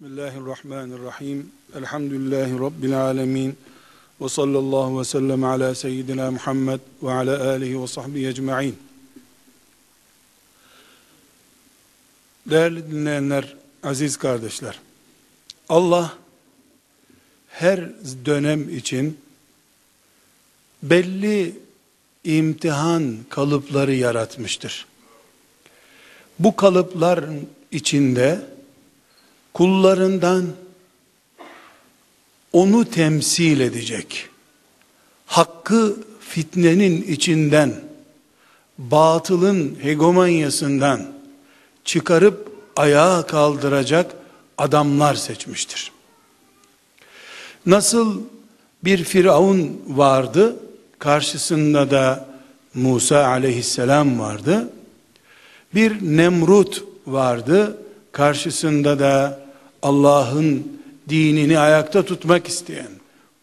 Bismillahirrahmanirrahim. Elhamdülillahi Rabbil alemin. Ve sallallahu ve sellem ala seyyidina Muhammed ve ala alihi ve sahbihi ecma'in. Değerli dinleyenler, aziz kardeşler. Allah her dönem için belli imtihan kalıpları yaratmıştır. Bu kalıpların içinde kullarından onu temsil edecek, hakkı fitnenin içinden, batılın hegemonyasından çıkarıp ayağa kaldıracak adamlar seçmiştir. Nasıl bir Firavun vardı, karşısında da Musa aleyhisselam vardı. Bir Nemrut vardı, karşısında da Allah'ın dinini ayakta tutmak isteyen,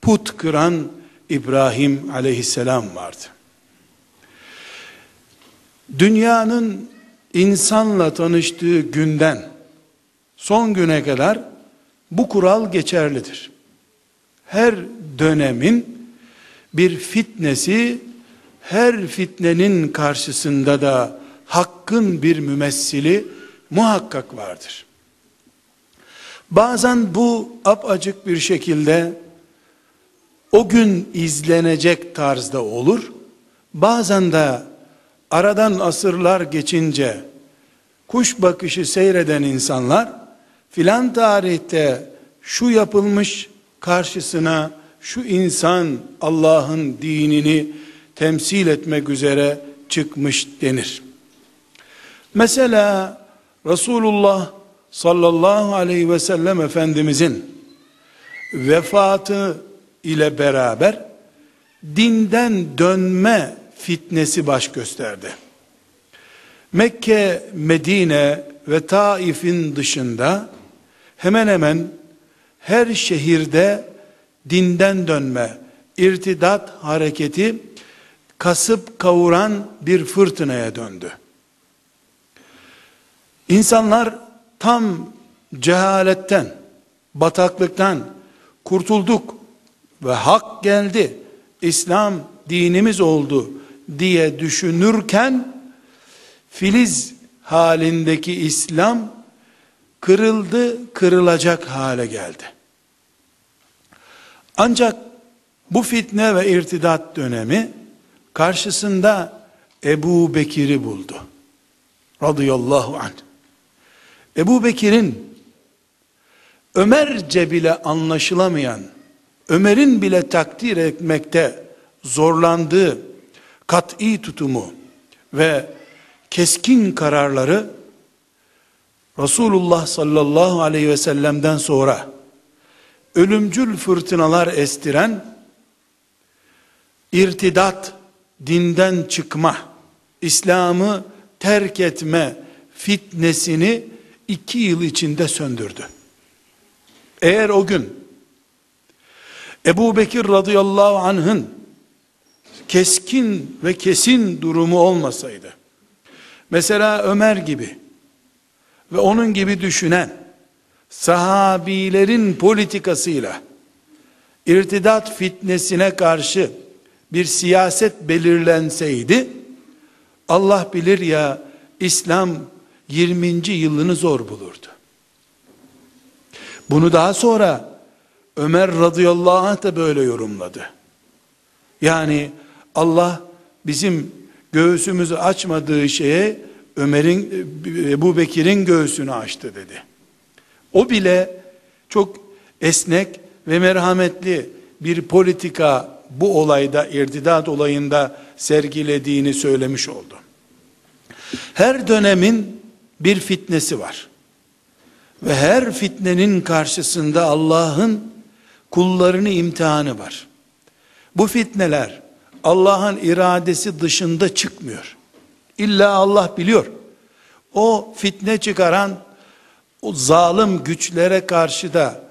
put kıran İbrahim aleyhisselam vardı. Dünyanın insanla tanıştığı günden son güne kadar bu kural geçerlidir. Her dönemin bir fitnesi, her fitnenin karşısında da hakkın bir mümessili muhakkak vardır. Bazen bu apacık bir şekilde o gün izlenecek tarzda olur. Bazen de aradan asırlar geçince kuş bakışı seyreden insanlar filan tarihte şu yapılmış karşısına şu insan Allah'ın dinini temsil etmek üzere çıkmış denir. Mesela Resulullah sallallahu aleyhi ve sellem Efendimizin vefatı ile beraber dinden dönme fitnesi baş gösterdi. Mekke, Medine ve Taif'in dışında hemen hemen her şehirde dinden dönme, irtidat hareketi kasıp kavuran bir fırtınaya döndü. İnsanlar tam cehaletten, bataklıktan kurtulduk ve hak geldi, İslam dinimiz oldu diye düşünürken filiz halindeki İslam kırıldı, kırılacak hale geldi. Ancak bu fitne ve irtidat dönemi karşısında Ebu Bekir'i buldu. Radıyallahu anh. Ebu Bekir'in Ömerce bile anlaşılamayan, Ömer'in bile takdir etmekte zorlandığı kat'i tutumu ve keskin kararları Resulullah sallallahu aleyhi ve sellem'den sonra ölümcül fırtınalar estiren irtidat, dinden çıkma, İslam'ı terk etme fitnesini iki yıl içinde söndürdü. Eğer o gün Ebu Bekir radıyallahu anh'ın keskin ve kesin durumu olmasaydı, mesela Ömer gibi ve onun gibi düşünen sahabilerin politikasıyla irtidat fitnesine karşı bir siyaset belirlenseydi, Allah bilir ya İslam 20. yılını zor bulurdu. Bunu daha sonra Ömer radıyallahu anh da böyle yorumladı. Yani Allah bizim göğsümüzü açmadığı şeye Ömer'in Ebu Bekir'in göğsünü açtı dedi. O bile çok esnek ve merhametli bir politika bu olayda irtidat olayında sergilediğini söylemiş oldu. Her dönemin bir fitnesi var. Ve her fitnenin karşısında Allah'ın kullarını imtihanı var. Bu fitneler Allah'ın iradesi dışında çıkmıyor. İlla Allah biliyor. O fitne çıkaran o zalim güçlere karşı da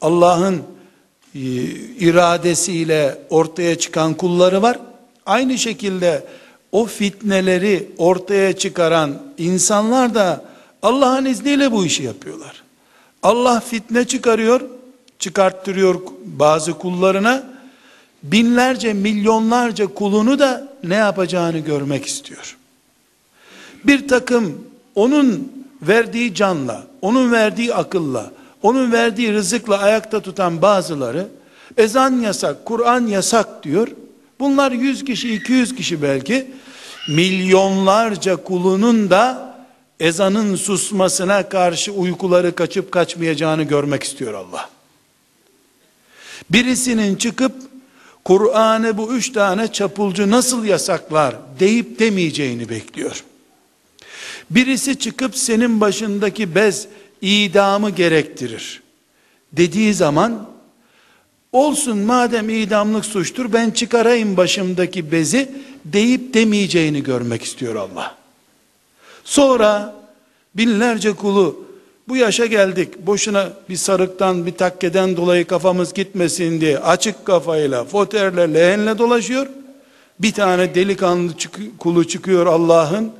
Allah'ın e, iradesiyle ortaya çıkan kulları var. Aynı şekilde o fitneleri ortaya çıkaran insanlar da Allah'ın izniyle bu işi yapıyorlar. Allah fitne çıkarıyor, çıkarttırıyor bazı kullarına. Binlerce, milyonlarca kulunu da ne yapacağını görmek istiyor. Bir takım onun verdiği canla, onun verdiği akılla, onun verdiği rızıkla ayakta tutan bazıları ezan yasak, Kur'an yasak diyor. Bunlar 100 kişi, 200 kişi belki milyonlarca kulunun da ezanın susmasına karşı uykuları kaçıp kaçmayacağını görmek istiyor Allah. Birisinin çıkıp Kur'an'ı bu üç tane çapulcu nasıl yasaklar deyip demeyeceğini bekliyor. Birisi çıkıp senin başındaki bez idamı gerektirir dediği zaman olsun madem idamlık suçtur ben çıkarayım başımdaki bezi deyip demeyeceğini görmek istiyor Allah. Sonra binlerce kulu bu yaşa geldik boşuna bir sarıktan bir takkeden dolayı kafamız gitmesin diye açık kafayla foterle lehenle dolaşıyor. Bir tane delikanlı kulu çıkıyor Allah'ın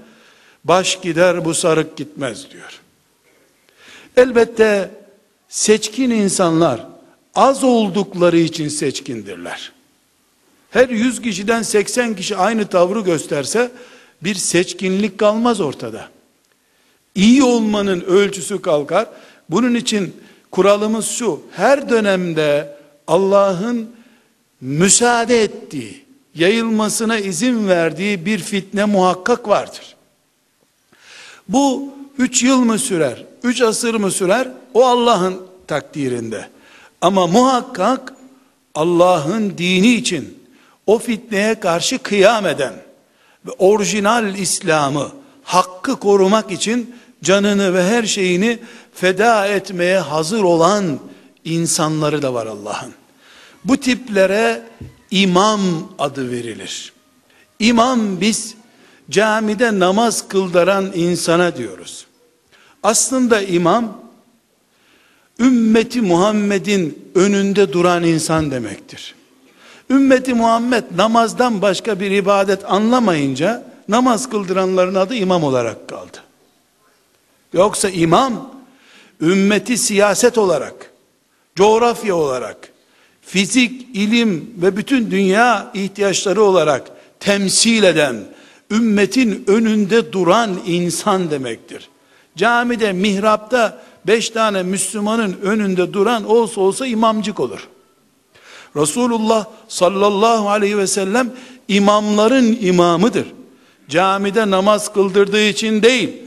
baş gider bu sarık gitmez diyor. Elbette seçkin insanlar az oldukları için seçkindirler. Her 100 kişiden 80 kişi aynı tavrı gösterse bir seçkinlik kalmaz ortada. İyi olmanın ölçüsü kalkar. Bunun için kuralımız şu. Her dönemde Allah'ın müsaade ettiği, yayılmasına izin verdiği bir fitne muhakkak vardır. Bu üç yıl mı sürer, üç asır mı sürer? O Allah'ın takdirinde. Ama muhakkak Allah'ın dini için o fitneye karşı kıyam eden ve orijinal İslam'ı, hakkı korumak için canını ve her şeyini feda etmeye hazır olan insanları da var Allah'ın. Bu tiplere imam adı verilir. İmam biz camide namaz kıldıran insana diyoruz. Aslında imam ümmeti Muhammed'in önünde duran insan demektir. Ümmeti Muhammed namazdan başka bir ibadet anlamayınca namaz kıldıranların adı imam olarak kaldı. Yoksa imam ümmeti siyaset olarak, coğrafya olarak, fizik, ilim ve bütün dünya ihtiyaçları olarak temsil eden, ümmetin önünde duran insan demektir. Camide, mihrapta beş tane Müslümanın önünde duran olsa olsa imamcık olur. Resulullah sallallahu aleyhi ve sellem imamların imamıdır. Camide namaz kıldırdığı için değil,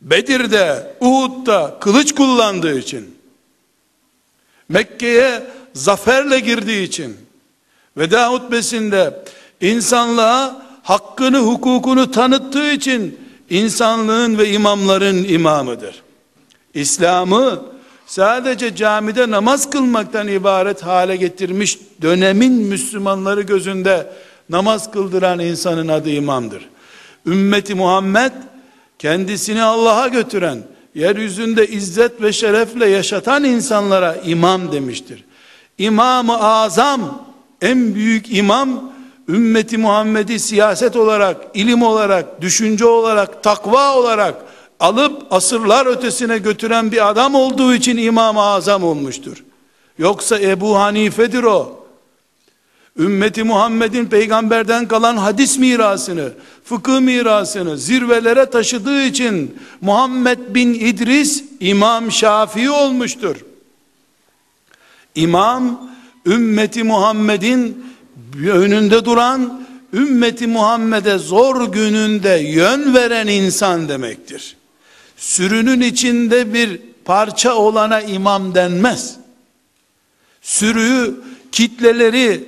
Bedir'de, Uhud'da kılıç kullandığı için, Mekke'ye zaferle girdiği için, veda hutbesinde insanlığa hakkını, hukukunu tanıttığı için insanlığın ve imamların imamıdır. İslam'ı sadece camide namaz kılmaktan ibaret hale getirmiş dönemin Müslümanları gözünde namaz kıldıran insanın adı imamdır. Ümmeti Muhammed kendisini Allah'a götüren, yeryüzünde izzet ve şerefle yaşatan insanlara imam demiştir. İmam-ı Azam, en büyük imam, ümmeti Muhammed'i siyaset olarak, ilim olarak, düşünce olarak, takva olarak alıp asırlar ötesine götüren bir adam olduğu için İmam-ı Azam olmuştur. Yoksa Ebu Hanife'dir o. Ümmeti Muhammed'in peygamberden kalan hadis mirasını, fıkıh mirasını zirvelere taşıdığı için Muhammed bin İdris İmam Şafii olmuştur. İmam ümmeti Muhammed'in önünde duran, ümmeti Muhammed'e zor gününde yön veren insan demektir. Sürünün içinde bir parça olana imam denmez. Sürüyü, kitleleri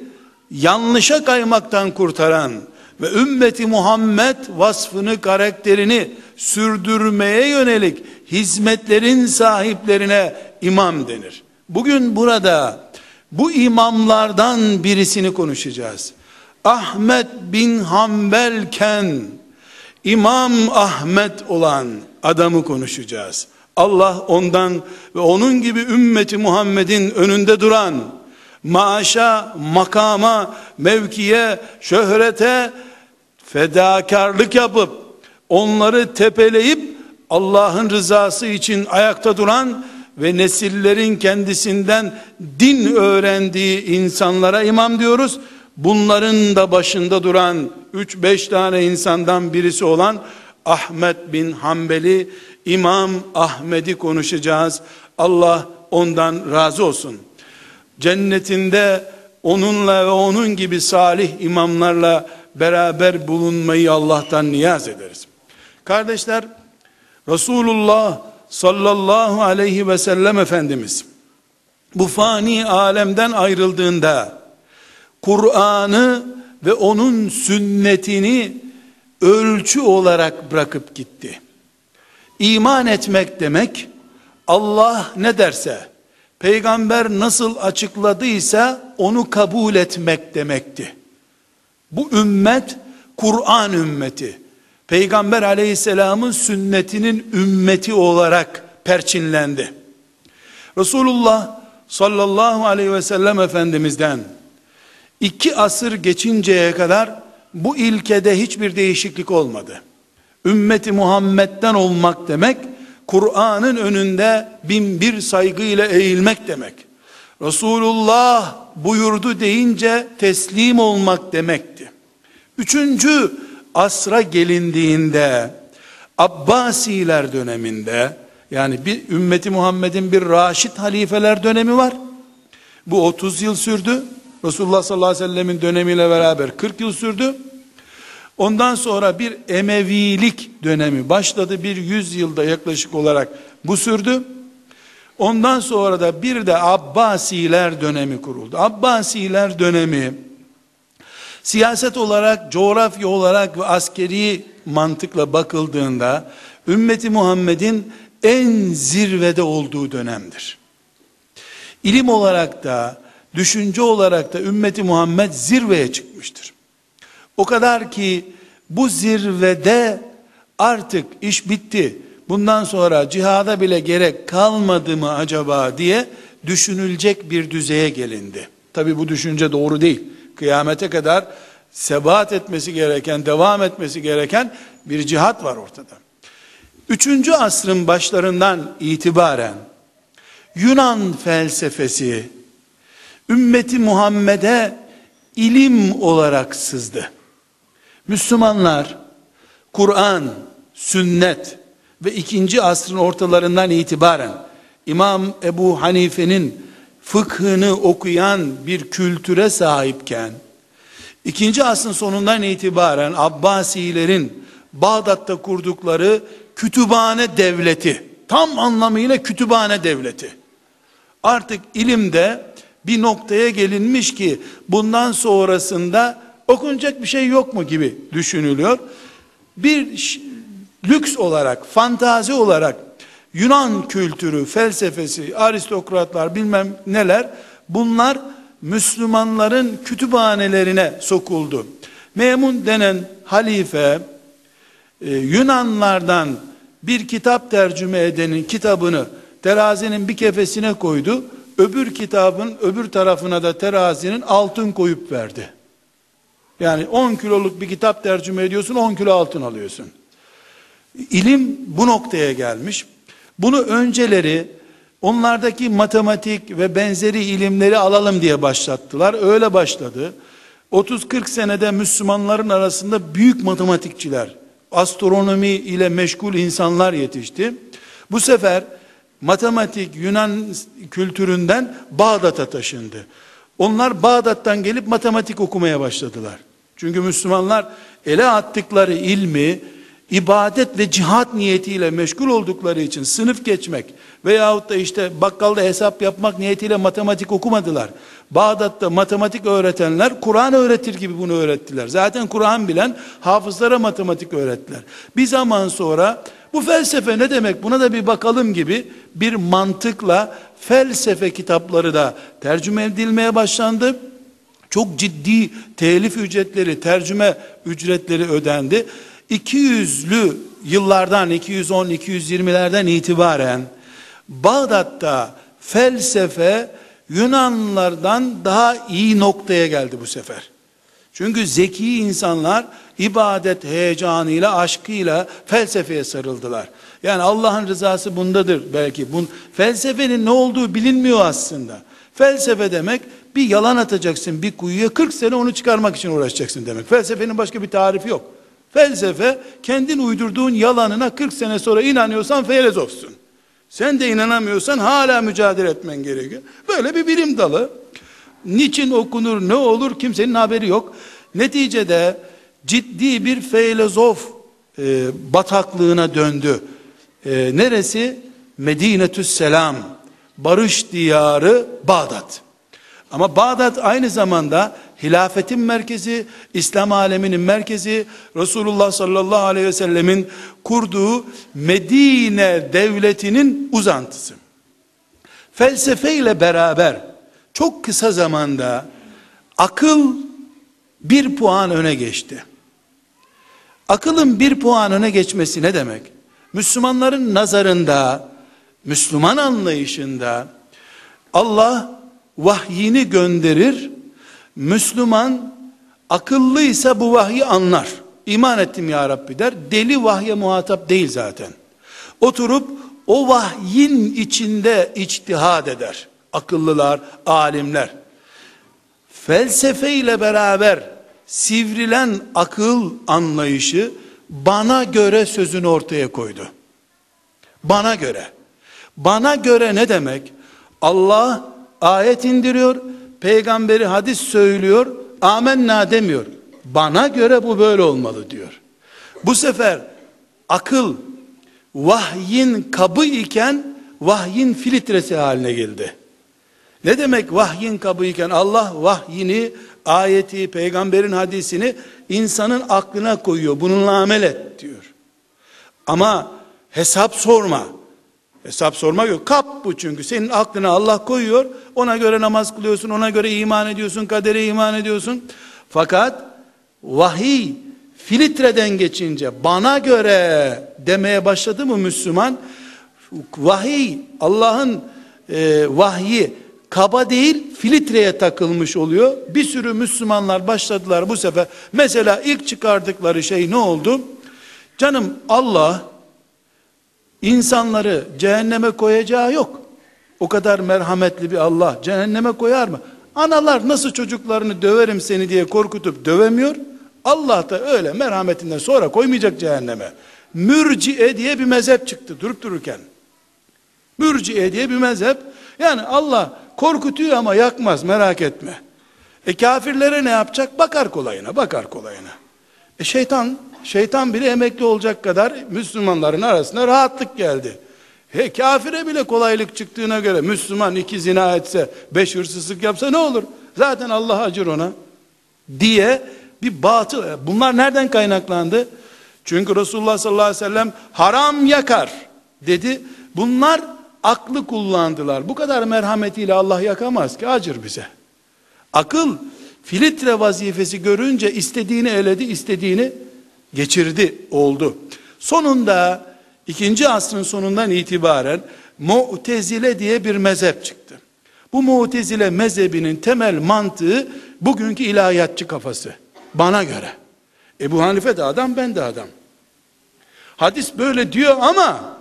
yanlışa kaymaktan kurtaran ve ümmeti Muhammed vasfını, karakterini sürdürmeye yönelik hizmetlerin sahiplerine imam denir. Bugün burada bu imamlardan birisini konuşacağız. Ahmet bin Hanbelken İmam Ahmet olan adamı konuşacağız. Allah ondan ve onun gibi ümmeti Muhammed'in önünde duran maaşa, makama, mevkiye, şöhrete fedakarlık yapıp onları tepeleyip Allah'ın rızası için ayakta duran ve nesillerin kendisinden din öğrendiği insanlara imam diyoruz. Bunların da başında duran 3-5 tane insandan birisi olan Ahmet bin Hanbeli İmam Ahmet'i konuşacağız. Allah ondan razı olsun. Cennetinde onunla ve onun gibi salih imamlarla beraber bulunmayı Allah'tan niyaz ederiz. Kardeşler, Resulullah sallallahu aleyhi ve sellem Efendimiz bu fani alemden ayrıldığında Kur'an'ı ve onun sünnetini ölçü olarak bırakıp gitti. İman etmek demek Allah ne derse peygamber nasıl açıkladıysa onu kabul etmek demekti. Bu ümmet Kur'an ümmeti. Peygamber aleyhisselamın sünnetinin ümmeti olarak perçinlendi. Resulullah sallallahu aleyhi ve sellem Efendimiz'den iki asır geçinceye kadar bu ilkede hiçbir değişiklik olmadı. Ümmeti Muhammed'den olmak demek, Kur'an'ın önünde bin bir saygıyla eğilmek demek. Resulullah buyurdu deyince teslim olmak demekti. Üçüncü asra gelindiğinde Abbasiler döneminde yani bir ümmeti Muhammed'in bir Raşid halifeler dönemi var. Bu 30 yıl sürdü. Resulullah sallallahu aleyhi ve sellemin dönemiyle beraber 40 yıl sürdü. Ondan sonra bir Emevilik dönemi başladı. Bir yüz yılda yaklaşık olarak bu sürdü. Ondan sonra da bir de Abbasiler dönemi kuruldu. Abbasiler dönemi siyaset olarak, coğrafya olarak ve askeri mantıkla bakıldığında ümmeti Muhammed'in en zirvede olduğu dönemdir. İlim olarak da, düşünce olarak da ümmeti Muhammed zirveye çıkmıştır. O kadar ki bu zirvede artık iş bitti. Bundan sonra cihada bile gerek kalmadı mı acaba diye düşünülecek bir düzeye gelindi. Tabi bu düşünce doğru değil. Kıyamete kadar sebat etmesi gereken, devam etmesi gereken bir cihat var ortada. Üçüncü asrın başlarından itibaren Yunan felsefesi ümmeti Muhammed'e ilim olarak sızdı. Müslümanlar Kur'an, sünnet ve ikinci asrın ortalarından itibaren İmam Ebu Hanife'nin fıkhını okuyan bir kültüre sahipken ikinci asrın sonundan itibaren Abbasilerin Bağdat'ta kurdukları kütüphane devleti tam anlamıyla kütüphane devleti artık ilimde bir noktaya gelinmiş ki bundan sonrasında okunacak bir şey yok mu gibi düşünülüyor. Bir lüks olarak, fantazi olarak Yunan kültürü, felsefesi, aristokratlar bilmem neler bunlar Müslümanların kütüphanelerine sokuldu. Memun denen halife e, Yunanlardan bir kitap tercüme edenin kitabını terazinin bir kefesine koydu. Öbür kitabın öbür tarafına da terazinin altın koyup verdi. Yani 10 kiloluk bir kitap tercüme ediyorsun 10 kilo altın alıyorsun. İlim bu noktaya gelmiş. Bunu önceleri onlardaki matematik ve benzeri ilimleri alalım diye başlattılar. Öyle başladı. 30-40 senede Müslümanların arasında büyük matematikçiler, astronomi ile meşgul insanlar yetişti. Bu sefer matematik Yunan kültüründen Bağdat'a taşındı. Onlar Bağdat'tan gelip matematik okumaya başladılar. Çünkü Müslümanlar ele attıkları ilmi ibadet ve cihat niyetiyle meşgul oldukları için sınıf geçmek veyahut da işte bakkalda hesap yapmak niyetiyle matematik okumadılar. Bağdat'ta matematik öğretenler Kur'an öğretir gibi bunu öğrettiler. Zaten Kur'an bilen hafızlara matematik öğrettiler. Bir zaman sonra bu felsefe ne demek buna da bir bakalım gibi bir mantıkla felsefe kitapları da tercüme edilmeye başlandı. Çok ciddi telif ücretleri, tercüme ücretleri ödendi. 200'lü yıllardan 210-220'lerden itibaren Bağdat'ta felsefe Yunanlardan daha iyi noktaya geldi bu sefer. Çünkü zeki insanlar ibadet heyecanıyla, aşkıyla felsefeye sarıldılar. Yani Allah'ın rızası bundadır belki. Bun, felsefenin ne olduğu bilinmiyor aslında. Felsefe demek bir yalan atacaksın bir kuyuya 40 sene onu çıkarmak için uğraşacaksın demek. Felsefenin başka bir tarifi yok. Felsefe kendin uydurduğun yalanına 40 sene sonra inanıyorsan filozofsun. Sen de inanamıyorsan hala mücadele etmen gerekiyor. Böyle bir bilim dalı. Niçin okunur, ne olur kimsenin haberi yok. Neticede ciddi bir filozof e, bataklığına döndü. E, neresi? Medinetü Selam, barış diyarı Bağdat. Ama Bağdat aynı zamanda hilafetin merkezi, İslam aleminin merkezi, Resulullah sallallahu aleyhi ve sellemin kurduğu Medine devletinin uzantısı. Felsefe ile beraber çok kısa zamanda akıl bir puan öne geçti. Akılın bir puan öne geçmesi ne demek? Müslümanların nazarında, Müslüman anlayışında Allah vahyini gönderir. Müslüman akıllıysa bu vahyi anlar. İman ettim ya Rabbi der. Deli vahye muhatap değil zaten. Oturup o vahyin içinde içtihad eder. Akıllılar, alimler. Felsefe ile beraber sivrilen akıl anlayışı bana göre sözünü ortaya koydu. Bana göre. Bana göre ne demek? Allah ayet indiriyor, peygamberi hadis söylüyor, amenna demiyor. Bana göre bu böyle olmalı diyor. Bu sefer akıl vahyin kabı iken vahyin filtresi haline geldi. Ne demek vahyin kabı iken Allah vahyini, ayeti, peygamberin hadisini insanın aklına koyuyor. Bununla amel et diyor. Ama hesap sorma. Hesap sormak yok. Kap bu çünkü. Senin aklına Allah koyuyor. Ona göre namaz kılıyorsun. Ona göre iman ediyorsun. Kadere iman ediyorsun. Fakat vahiy filtreden geçince bana göre demeye başladı mı Müslüman? Vahiy Allah'ın e, vahyi kaba değil filtreye takılmış oluyor. Bir sürü Müslümanlar başladılar bu sefer. Mesela ilk çıkardıkları şey ne oldu? Canım Allah insanları cehenneme koyacağı yok. O kadar merhametli bir Allah cehenneme koyar mı? Analar nasıl çocuklarını döverim seni diye korkutup dövemiyor. Allah da öyle merhametinden sonra koymayacak cehenneme. Mürciye diye bir mezhep çıktı durup dururken. Mürciye diye bir mezhep. Yani Allah korkutuyor ama yakmaz merak etme. E kafirlere ne yapacak? Bakar kolayına, bakar kolayına. E şeytan, şeytan bile emekli olacak kadar Müslümanların arasında rahatlık geldi. He kafire bile kolaylık çıktığına göre Müslüman iki zina etse, beş hırsızlık yapsa ne olur? Zaten Allah acır ona. Diye bir batıl. E, bunlar nereden kaynaklandı? Çünkü Resulullah sallallahu aleyhi ve sellem haram yakar dedi. Bunlar aklı kullandılar. Bu kadar merhametiyle Allah yakamaz ki acır bize. Akıl filtre vazifesi görünce istediğini eledi, istediğini geçirdi, oldu. Sonunda ikinci asrın sonundan itibaren Mu'tezile diye bir mezhep çıktı. Bu Mu'tezile mezhebinin temel mantığı bugünkü ilahiyatçı kafası. Bana göre. Ebu Hanife de adam, ben de adam. Hadis böyle diyor ama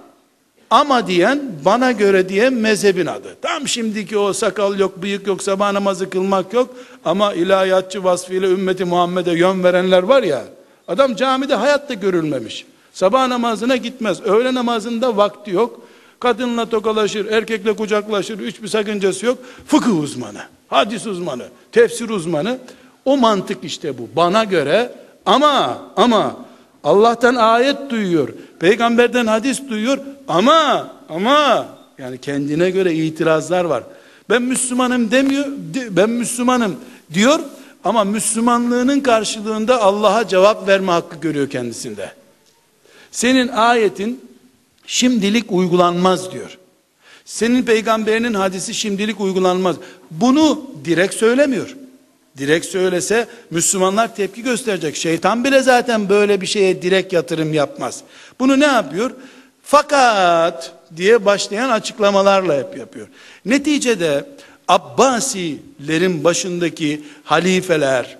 ama diyen bana göre diye mezhebin adı. Tam şimdiki o sakal yok, bıyık yok, sabah namazı kılmak yok. Ama ilahiyatçı vasfıyla ümmeti Muhammed'e yön verenler var ya. Adam camide hayatta görülmemiş. Sabah namazına gitmez. Öğle namazında vakti yok. Kadınla tokalaşır, erkekle kucaklaşır. Hiçbir sakıncası yok. Fıkıh uzmanı, hadis uzmanı, tefsir uzmanı. O mantık işte bu. Bana göre ama ama Allah'tan ayet duyuyor. Peygamberden hadis duyuyor ama ama yani kendine göre itirazlar var. Ben Müslümanım demiyor. Ben Müslümanım diyor ama Müslümanlığının karşılığında Allah'a cevap verme hakkı görüyor kendisinde. Senin ayetin şimdilik uygulanmaz diyor. Senin peygamberinin hadisi şimdilik uygulanmaz. Bunu direkt söylemiyor. Direkt söylese Müslümanlar tepki gösterecek. Şeytan bile zaten böyle bir şeye direkt yatırım yapmaz. Bunu ne yapıyor? Fakat diye başlayan açıklamalarla hep yapıyor. Neticede Abbasilerin başındaki halifeler,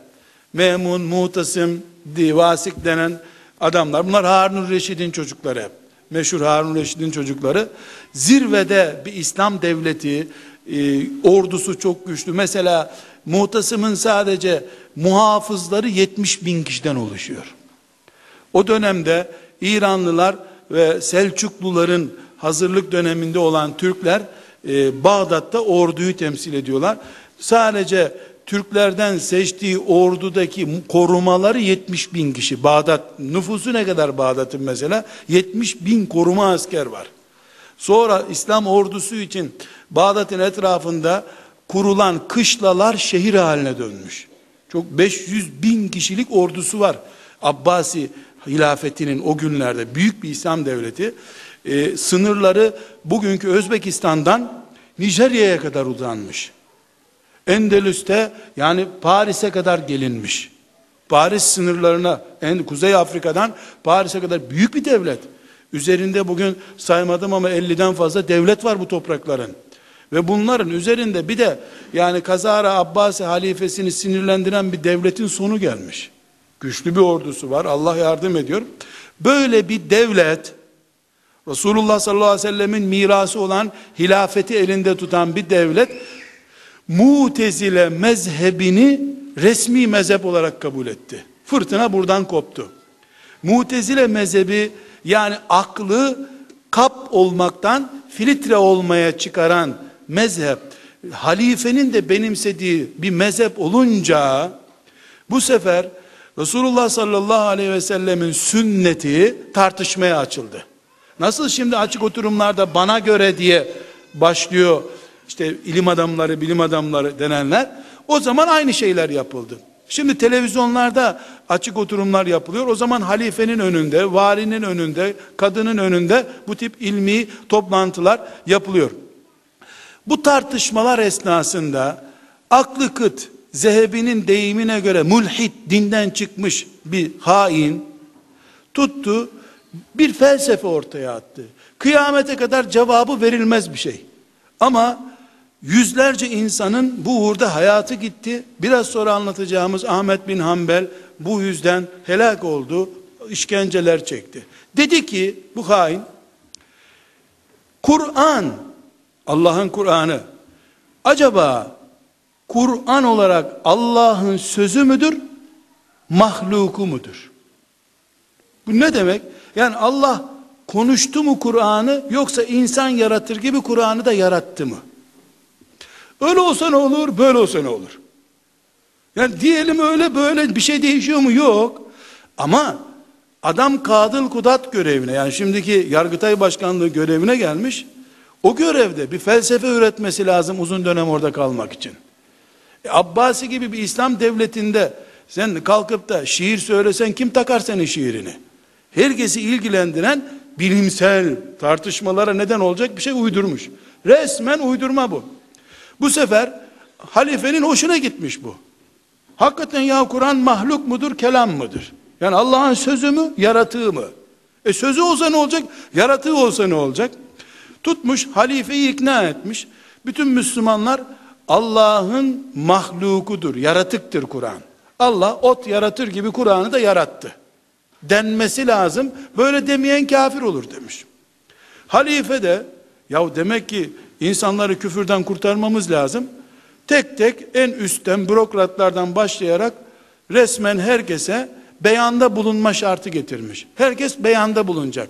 Memun, Mutasım, Divasik denen adamlar, bunlar Harun Reşid'in çocukları hep. meşhur Harun Reşit'in çocukları zirvede bir İslam devleti e, ordusu çok güçlü. Mesela Muhtasım'ın sadece muhafızları 70 bin kişiden oluşuyor. O dönemde İranlılar ve Selçukluların hazırlık döneminde olan Türkler e, Bağdat'ta orduyu temsil ediyorlar. Sadece Türklerden seçtiği ordudaki korumaları 70 bin kişi. Bağdat nüfusu ne kadar Bağdat'ın mesela? 70 bin koruma asker var. Sonra İslam ordusu için Bağdat'ın etrafında kurulan kışlalar şehir haline dönmüş. Çok 500 bin kişilik ordusu var. Abbasi hilafetinin o günlerde büyük bir İslam devleti e, sınırları bugünkü Özbekistan'dan Nijerya'ya kadar uzanmış. Endülüs'te yani Paris'e kadar gelinmiş. Paris sınırlarına en Kuzey Afrika'dan Paris'e kadar büyük bir devlet. Üzerinde bugün saymadım ama 50'den fazla devlet var bu toprakların. Ve bunların üzerinde bir de yani Kazara Abbasi halifesini sinirlendiren bir devletin sonu gelmiş. Güçlü bir ordusu var. Allah yardım ediyor. Böyle bir devlet Resulullah sallallahu aleyhi ve sellemin mirası olan hilafeti elinde tutan bir devlet Mutezile mezhebini resmi mezhep olarak kabul etti. Fırtına buradan koptu. Mutezile mezhebi yani aklı kap olmaktan filtre olmaya çıkaran mezhep halifenin de benimsediği bir mezhep olunca bu sefer Resulullah sallallahu aleyhi ve sellemin sünneti tartışmaya açıldı. Nasıl şimdi açık oturumlarda bana göre diye başlıyor işte ilim adamları, bilim adamları denenler. O zaman aynı şeyler yapıldı. Şimdi televizyonlarda açık oturumlar yapılıyor. O zaman halifenin önünde, valinin önünde, kadının önünde bu tip ilmi toplantılar yapılıyor. Bu tartışmalar esnasında aklı kıt, Zehebi'nin deyimine göre mulhit, dinden çıkmış bir hain tuttu, bir felsefe ortaya attı. Kıyamete kadar cevabı verilmez bir şey. Ama yüzlerce insanın bu uğurda hayatı gitti. Biraz sonra anlatacağımız Ahmet bin Hanbel bu yüzden helak oldu, işkenceler çekti. Dedi ki bu hain, Kur'an, Allah'ın Kur'an'ı, acaba Kur'an olarak Allah'ın sözü müdür, mahluku mudur? Bu ne demek? Yani Allah konuştu mu Kur'an'ı yoksa insan yaratır gibi Kur'an'ı da yarattı mı? Öyle olsa ne olur, böyle olsa ne olur? Yani diyelim öyle böyle bir şey değişiyor mu? Yok. Ama adam kadıl kudat görevine yani şimdiki Yargıtay Başkanlığı görevine gelmiş. O görevde bir felsefe üretmesi lazım uzun dönem orada kalmak için. Abbasi gibi bir İslam devletinde sen kalkıp da şiir söylesen kim takar senin şiirini? Herkesi ilgilendiren bilimsel tartışmalara neden olacak bir şey uydurmuş. Resmen uydurma bu. Bu sefer halifenin hoşuna gitmiş bu. Hakikaten ya Kur'an mahluk mudur, kelam mıdır? Yani Allah'ın sözü mü, yaratığı mı? E sözü olsa ne olacak? Yaratığı olsa ne olacak? Tutmuş, halifeyi ikna etmiş. Bütün Müslümanlar Allah'ın mahlukudur, yaratıktır Kur'an. Allah ot yaratır gibi Kur'an'ı da yarattı. Denmesi lazım. Böyle demeyen kafir olur demiş. Halife de ya demek ki insanları küfürden kurtarmamız lazım. Tek tek en üstten bürokratlardan başlayarak resmen herkese beyanda bulunma şartı getirmiş. Herkes beyanda bulunacak.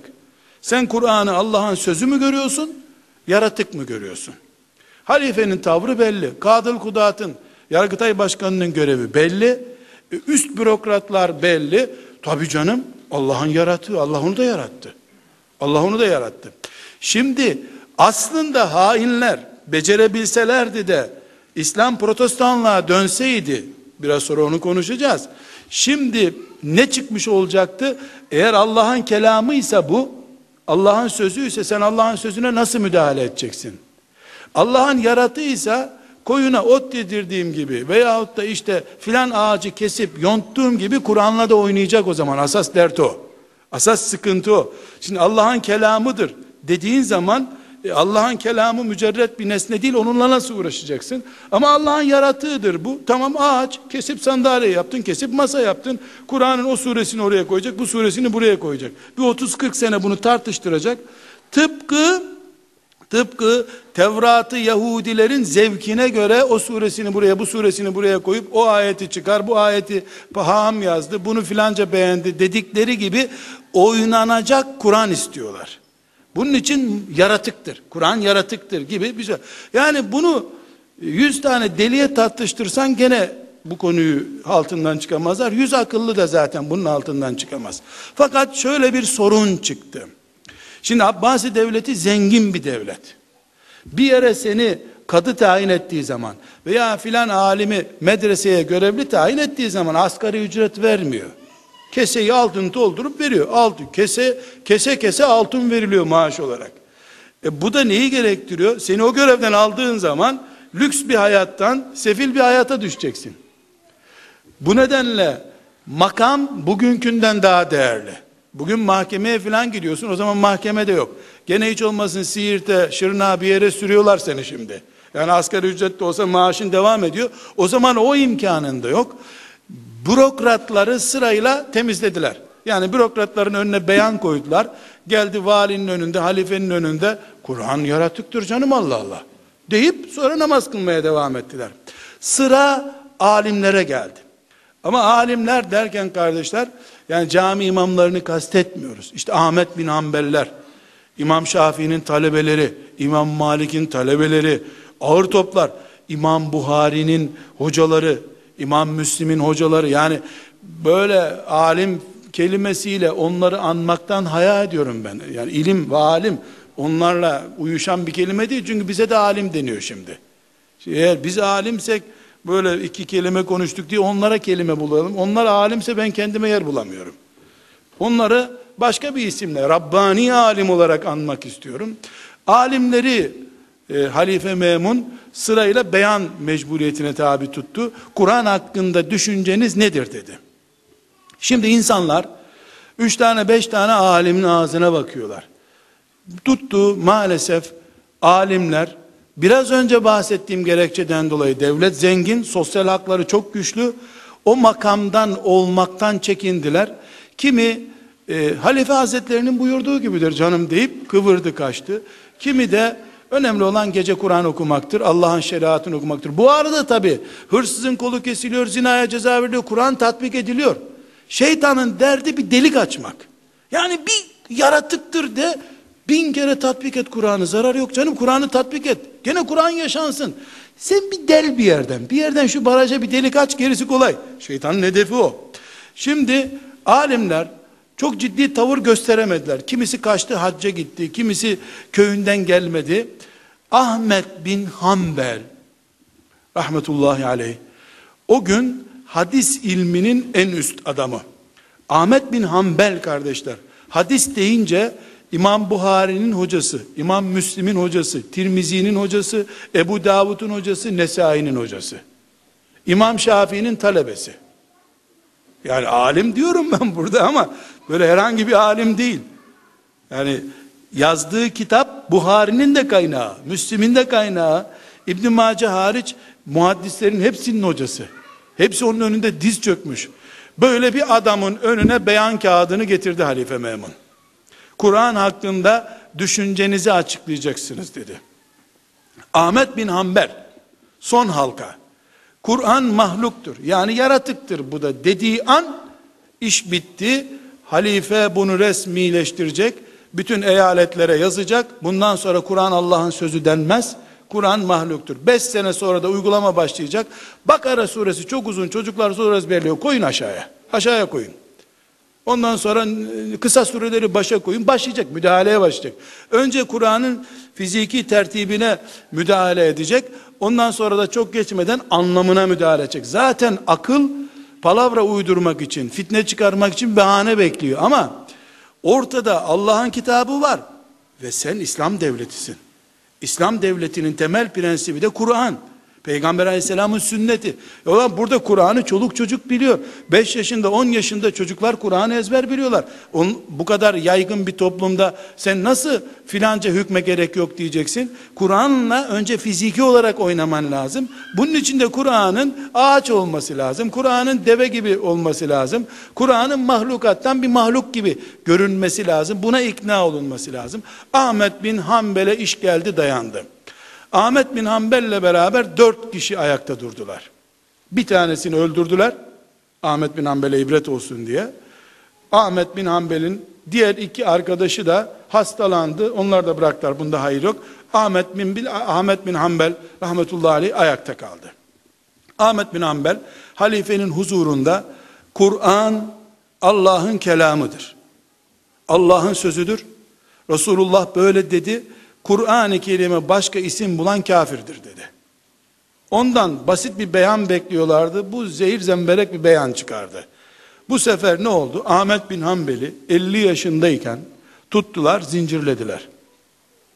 Sen Kur'an'ı Allah'ın sözü mü görüyorsun, yaratık mı görüyorsun? Halifenin tavrı belli. Kadıl Kudat'ın, Yargıtay Başkanı'nın görevi belli. E, üst bürokratlar belli. Tabi canım Allah'ın yarattığı, Allah onu da yarattı. Allah onu da yarattı. Şimdi aslında hainler becerebilselerdi de İslam protestanlığa dönseydi, biraz sonra onu konuşacağız. Şimdi ne çıkmış olacaktı? Eğer Allah'ın kelamıysa bu, Allah'ın sözü ise sen Allah'ın sözüne nasıl müdahale edeceksin? Allah'ın yaratıysa koyuna ot yedirdiğim gibi veyahut da işte filan ağacı kesip yonttuğum gibi Kur'an'la da oynayacak o zaman. Asas dert o. Asas sıkıntı o. Şimdi Allah'ın kelamıdır dediğin zaman E, Allah'ın kelamı mücerret bir nesne değil onunla nasıl uğraşacaksın? Ama Allah'ın yaratığıdır bu. Tamam ağaç kesip sandalye yaptın, kesip masa yaptın. Kur'an'ın o suresini oraya koyacak, bu suresini buraya koyacak. Bir 30-40 sene bunu tartıştıracak. Tıpkı tıpkı Tevrat'ı Yahudilerin zevkine göre o suresini buraya bu suresini buraya koyup o ayeti çıkar bu ayeti Paham yazdı bunu filanca beğendi dedikleri gibi oynanacak Kur'an istiyorlar. Bunun için yaratıktır. Kur'an yaratıktır gibi bir şey. Yani bunu 100 tane deliye tartıştırsan gene bu konuyu altından çıkamazlar. Yüz akıllı da zaten bunun altından çıkamaz. Fakat şöyle bir sorun çıktı. Şimdi Abbasi devleti zengin bir devlet. Bir yere seni kadı tayin ettiği zaman veya filan alimi medreseye görevli tayin ettiği zaman asgari ücret vermiyor. Keseyi altın doldurup veriyor. Altın kese kese kese altın veriliyor maaş olarak. E bu da neyi gerektiriyor? Seni o görevden aldığın zaman lüks bir hayattan sefil bir hayata düşeceksin. Bu nedenle makam bugünkünden daha değerli. Bugün mahkemeye falan gidiyorsun o zaman mahkemede yok. Gene hiç olmasın Siirt'e, Şırnağa bir yere sürüyorlar seni şimdi. Yani asgari ücretli olsa maaşın devam ediyor. O zaman o imkanın da yok. Bürokratları sırayla temizlediler. Yani bürokratların önüne beyan koydular. Geldi valinin önünde, halifenin önünde. Kur'an yaratıktır canım Allah Allah. Deyip sonra namaz kılmaya devam ettiler. Sıra alimlere geldi. Ama alimler derken kardeşler, yani cami imamlarını kastetmiyoruz. İşte Ahmet bin Hanbeller, İmam Şafii'nin talebeleri, İmam Malik'in talebeleri, ağır toplar, İmam Buhari'nin hocaları, İmam Müslim'in hocaları yani böyle alim kelimesiyle onları anmaktan haya ediyorum ben. Yani ilim ve alim onlarla uyuşan bir kelime değil çünkü bize de alim deniyor şimdi. Eğer biz alimsek böyle iki kelime konuştuk diye onlara kelime bulalım. Onlar alimse ben kendime yer bulamıyorum. Onları başka bir isimle Rabbani alim olarak anmak istiyorum. Alimleri e, Halife Memun sırayla beyan mecburiyetine tabi tuttu. Kur'an hakkında düşünceniz nedir dedi. Şimdi insanlar üç tane beş tane alimin ağzına bakıyorlar. Tuttu maalesef alimler biraz önce bahsettiğim gerekçeden dolayı devlet zengin, sosyal hakları çok güçlü. O makamdan olmaktan çekindiler. Kimi e, Halife Hazretlerinin buyurduğu gibidir canım deyip kıvırdı kaçtı. Kimi de önemli olan gece Kur'an okumaktır. Allah'ın şeriatını okumaktır. Bu arada tabi hırsızın kolu kesiliyor, zinaya ceza veriliyor, Kur'an tatbik ediliyor. Şeytanın derdi bir delik açmak. Yani bir yaratıktır de bin kere tatbik et Kur'an'ı. Zarar yok canım Kur'an'ı tatbik et. Gene Kur'an yaşansın. Sen bir del bir yerden. Bir yerden şu baraja bir delik aç gerisi kolay. Şeytanın hedefi o. Şimdi alimler çok ciddi tavır gösteremediler. Kimisi kaçtı hacca gitti, kimisi köyünden gelmedi. Ahmet bin Hanbel rahmetullahi aleyh o gün hadis ilminin en üst adamı. Ahmet bin Hanbel kardeşler hadis deyince İmam Buhari'nin hocası, İmam Müslim'in hocası, Tirmizi'nin hocası, Ebu Davud'un hocası, Nesai'nin hocası. İmam Şafii'nin talebesi. Yani alim diyorum ben burada ama böyle herhangi bir alim değil. Yani yazdığı kitap Buhari'nin de kaynağı, Müslim'in de kaynağı, İbn Mace hariç muhaddislerin hepsinin hocası. Hepsi onun önünde diz çökmüş. Böyle bir adamın önüne beyan kağıdını getirdi Halife Memun. Kur'an hakkında düşüncenizi açıklayacaksınız dedi. Ahmet bin Hanbel son halka Kur'an mahluktur. Yani yaratıktır bu da dediği an iş bitti. Halife bunu resmileştirecek. Bütün eyaletlere yazacak. Bundan sonra Kur'an Allah'ın sözü denmez. Kur'an mahluktur. Beş sene sonra da uygulama başlayacak. Bakara suresi çok uzun. Çocuklar zor ezberliyor. Koyun aşağıya. Aşağıya koyun. Ondan sonra e, kısa sureleri başa koyun. Başlayacak. Müdahaleye başlayacak. Önce Kur'an'ın fiziki tertibine müdahale edecek. Ondan sonra da çok geçmeden anlamına müdahale edecek. Zaten akıl palavra uydurmak için, fitne çıkarmak için bahane bekliyor. Ama ortada Allah'ın kitabı var. Ve sen İslam devletisin. İslam devletinin temel prensibi de Kur'an. Peygamber aleyhisselamın sünneti. E ulan burada Kur'an'ı çoluk çocuk biliyor. 5 yaşında 10 yaşında çocuklar Kur'an'ı ezber biliyorlar. On, bu kadar yaygın bir toplumda sen nasıl filanca hükme gerek yok diyeceksin. Kur'an'la önce fiziki olarak oynaman lazım. Bunun için de Kur'an'ın ağaç olması lazım. Kur'an'ın deve gibi olması lazım. Kur'an'ın mahlukattan bir mahluk gibi görünmesi lazım. Buna ikna olunması lazım. Ahmet bin Hanbel'e iş geldi dayandı. Ahmet bin Hanbel'le beraber dört kişi ayakta durdular. Bir tanesini öldürdüler. Ahmet bin Hanbel'e ibret olsun diye. Ahmet bin Hanbel'in diğer iki arkadaşı da hastalandı. Onlar da bıraktılar. Bunda hayır yok. Ahmet bin, Ahmet bin Hanbel rahmetullahi aleyh ayakta kaldı. Ahmet bin Hanbel halifenin huzurunda Kur'an Allah'ın kelamıdır. Allah'ın sözüdür. Resulullah böyle dedi. Kur'an-ı Kerim'e başka isim bulan kafirdir dedi. Ondan basit bir beyan bekliyorlardı. Bu zehir zemberek bir beyan çıkardı. Bu sefer ne oldu? Ahmet bin Hanbel'i 50 yaşındayken tuttular, zincirlediler.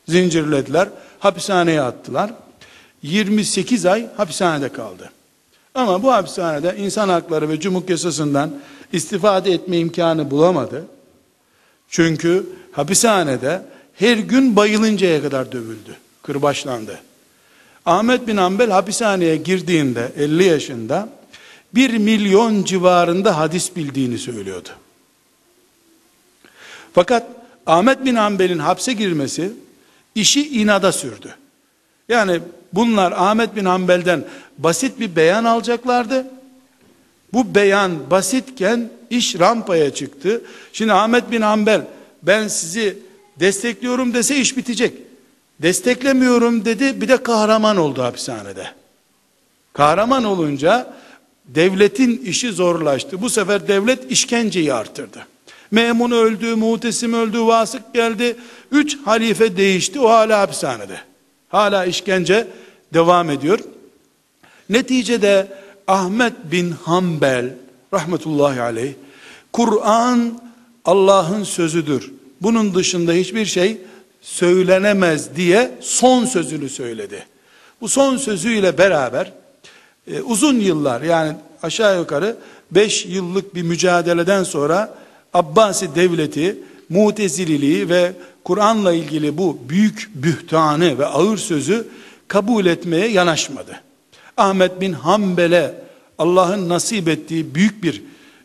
Zincirlediler, hapishaneye attılar. 28 ay hapishanede kaldı. Ama bu hapishanede insan hakları ve cumhur yasasından istifade etme imkanı bulamadı. Çünkü hapishanede her gün bayılıncaya kadar dövüldü, kırbaçlandı. Ahmet bin Ambel hapishaneye girdiğinde 50 yaşında 1 milyon civarında hadis bildiğini söylüyordu. Fakat Ahmet bin Ambel'in hapse girmesi işi inada sürdü. Yani bunlar Ahmet bin Ambel'den basit bir beyan alacaklardı. Bu beyan basitken iş rampaya çıktı. Şimdi Ahmet bin Ambel ben sizi destekliyorum dese iş bitecek. Desteklemiyorum dedi bir de kahraman oldu hapishanede. Kahraman olunca devletin işi zorlaştı. Bu sefer devlet işkenceyi arttırdı. Memun öldü, Mutesim öldü, Vasık geldi. Üç halife değişti. O hala hapishanede. Hala işkence devam ediyor. Neticede Ahmet bin Hanbel rahmetullahi aleyh Kur'an Allah'ın sözüdür bunun dışında hiçbir şey söylenemez diye son sözünü söyledi. Bu son sözüyle beraber e, uzun yıllar yani aşağı yukarı 5 yıllık bir mücadeleden sonra Abbasi devleti mutezililiği ve Kur'an'la ilgili bu büyük bühtanı ve ağır sözü kabul etmeye yanaşmadı. Ahmet bin Hanbel'e Allah'ın nasip ettiği büyük bir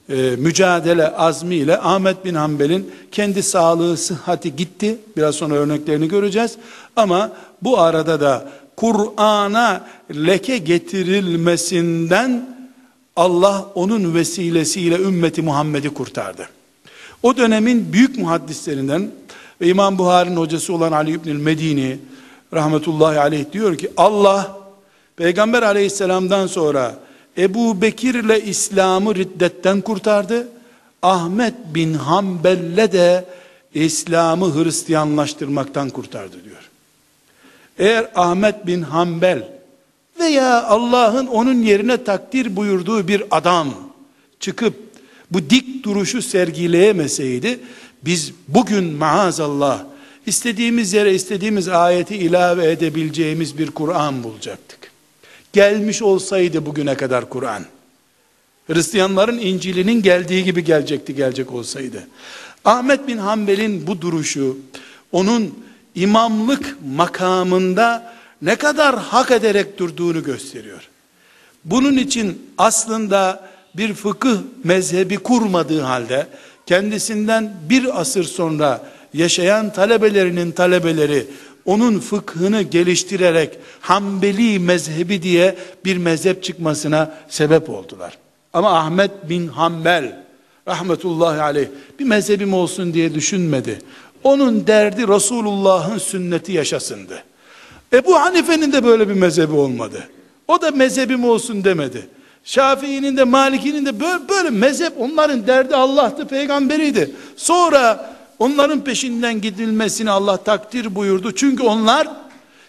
e, mücadele azmiyle Ahmet bin Hanbel'in kendi sağlığı, sıhhati gitti. Biraz sonra örneklerini göreceğiz. Ama bu arada da Kur'an'a leke getirilmesinden Allah onun vesilesiyle ümmeti Muhammed'i kurtardı. O dönemin büyük muhaddislerinden ve İmam Buhari'nin hocası olan Ali İbnül Medini rahmetullahi aleyh diyor ki Allah Peygamber aleyhisselamdan sonra Ebu Bekir'le İslam'ı riddetten kurtardı. Ahmet bin Hanbel'le de İslam'ı Hristiyanlaştırmaktan kurtardı diyor. Eğer Ahmet bin Hanbel veya Allah'ın onun yerine takdir buyurduğu bir adam çıkıp bu dik duruşu sergileyemeseydi biz bugün maazallah istediğimiz yere istediğimiz ayeti ilave edebileceğimiz bir Kur'an bulacaktık gelmiş olsaydı bugüne kadar Kur'an. Hristiyanların İncil'inin geldiği gibi gelecekti gelecek olsaydı. Ahmet bin Hanbel'in bu duruşu onun imamlık makamında ne kadar hak ederek durduğunu gösteriyor. Bunun için aslında bir fıkıh mezhebi kurmadığı halde kendisinden bir asır sonra yaşayan talebelerinin talebeleri onun fıkhını geliştirerek Hanbeli mezhebi diye bir mezhep çıkmasına sebep oldular. Ama Ahmet bin Hanbel rahmetullahi aleyh bir mezhebim olsun diye düşünmedi. Onun derdi Resulullah'ın sünneti yaşasındı. Ebu Hanife'nin de böyle bir mezhebi olmadı. O da mezhebim olsun demedi. Şafii'nin de Maliki'nin de böyle, böyle mezhep onların derdi Allah'tı peygamberiydi. Sonra Onların peşinden gidilmesini Allah takdir buyurdu. Çünkü onlar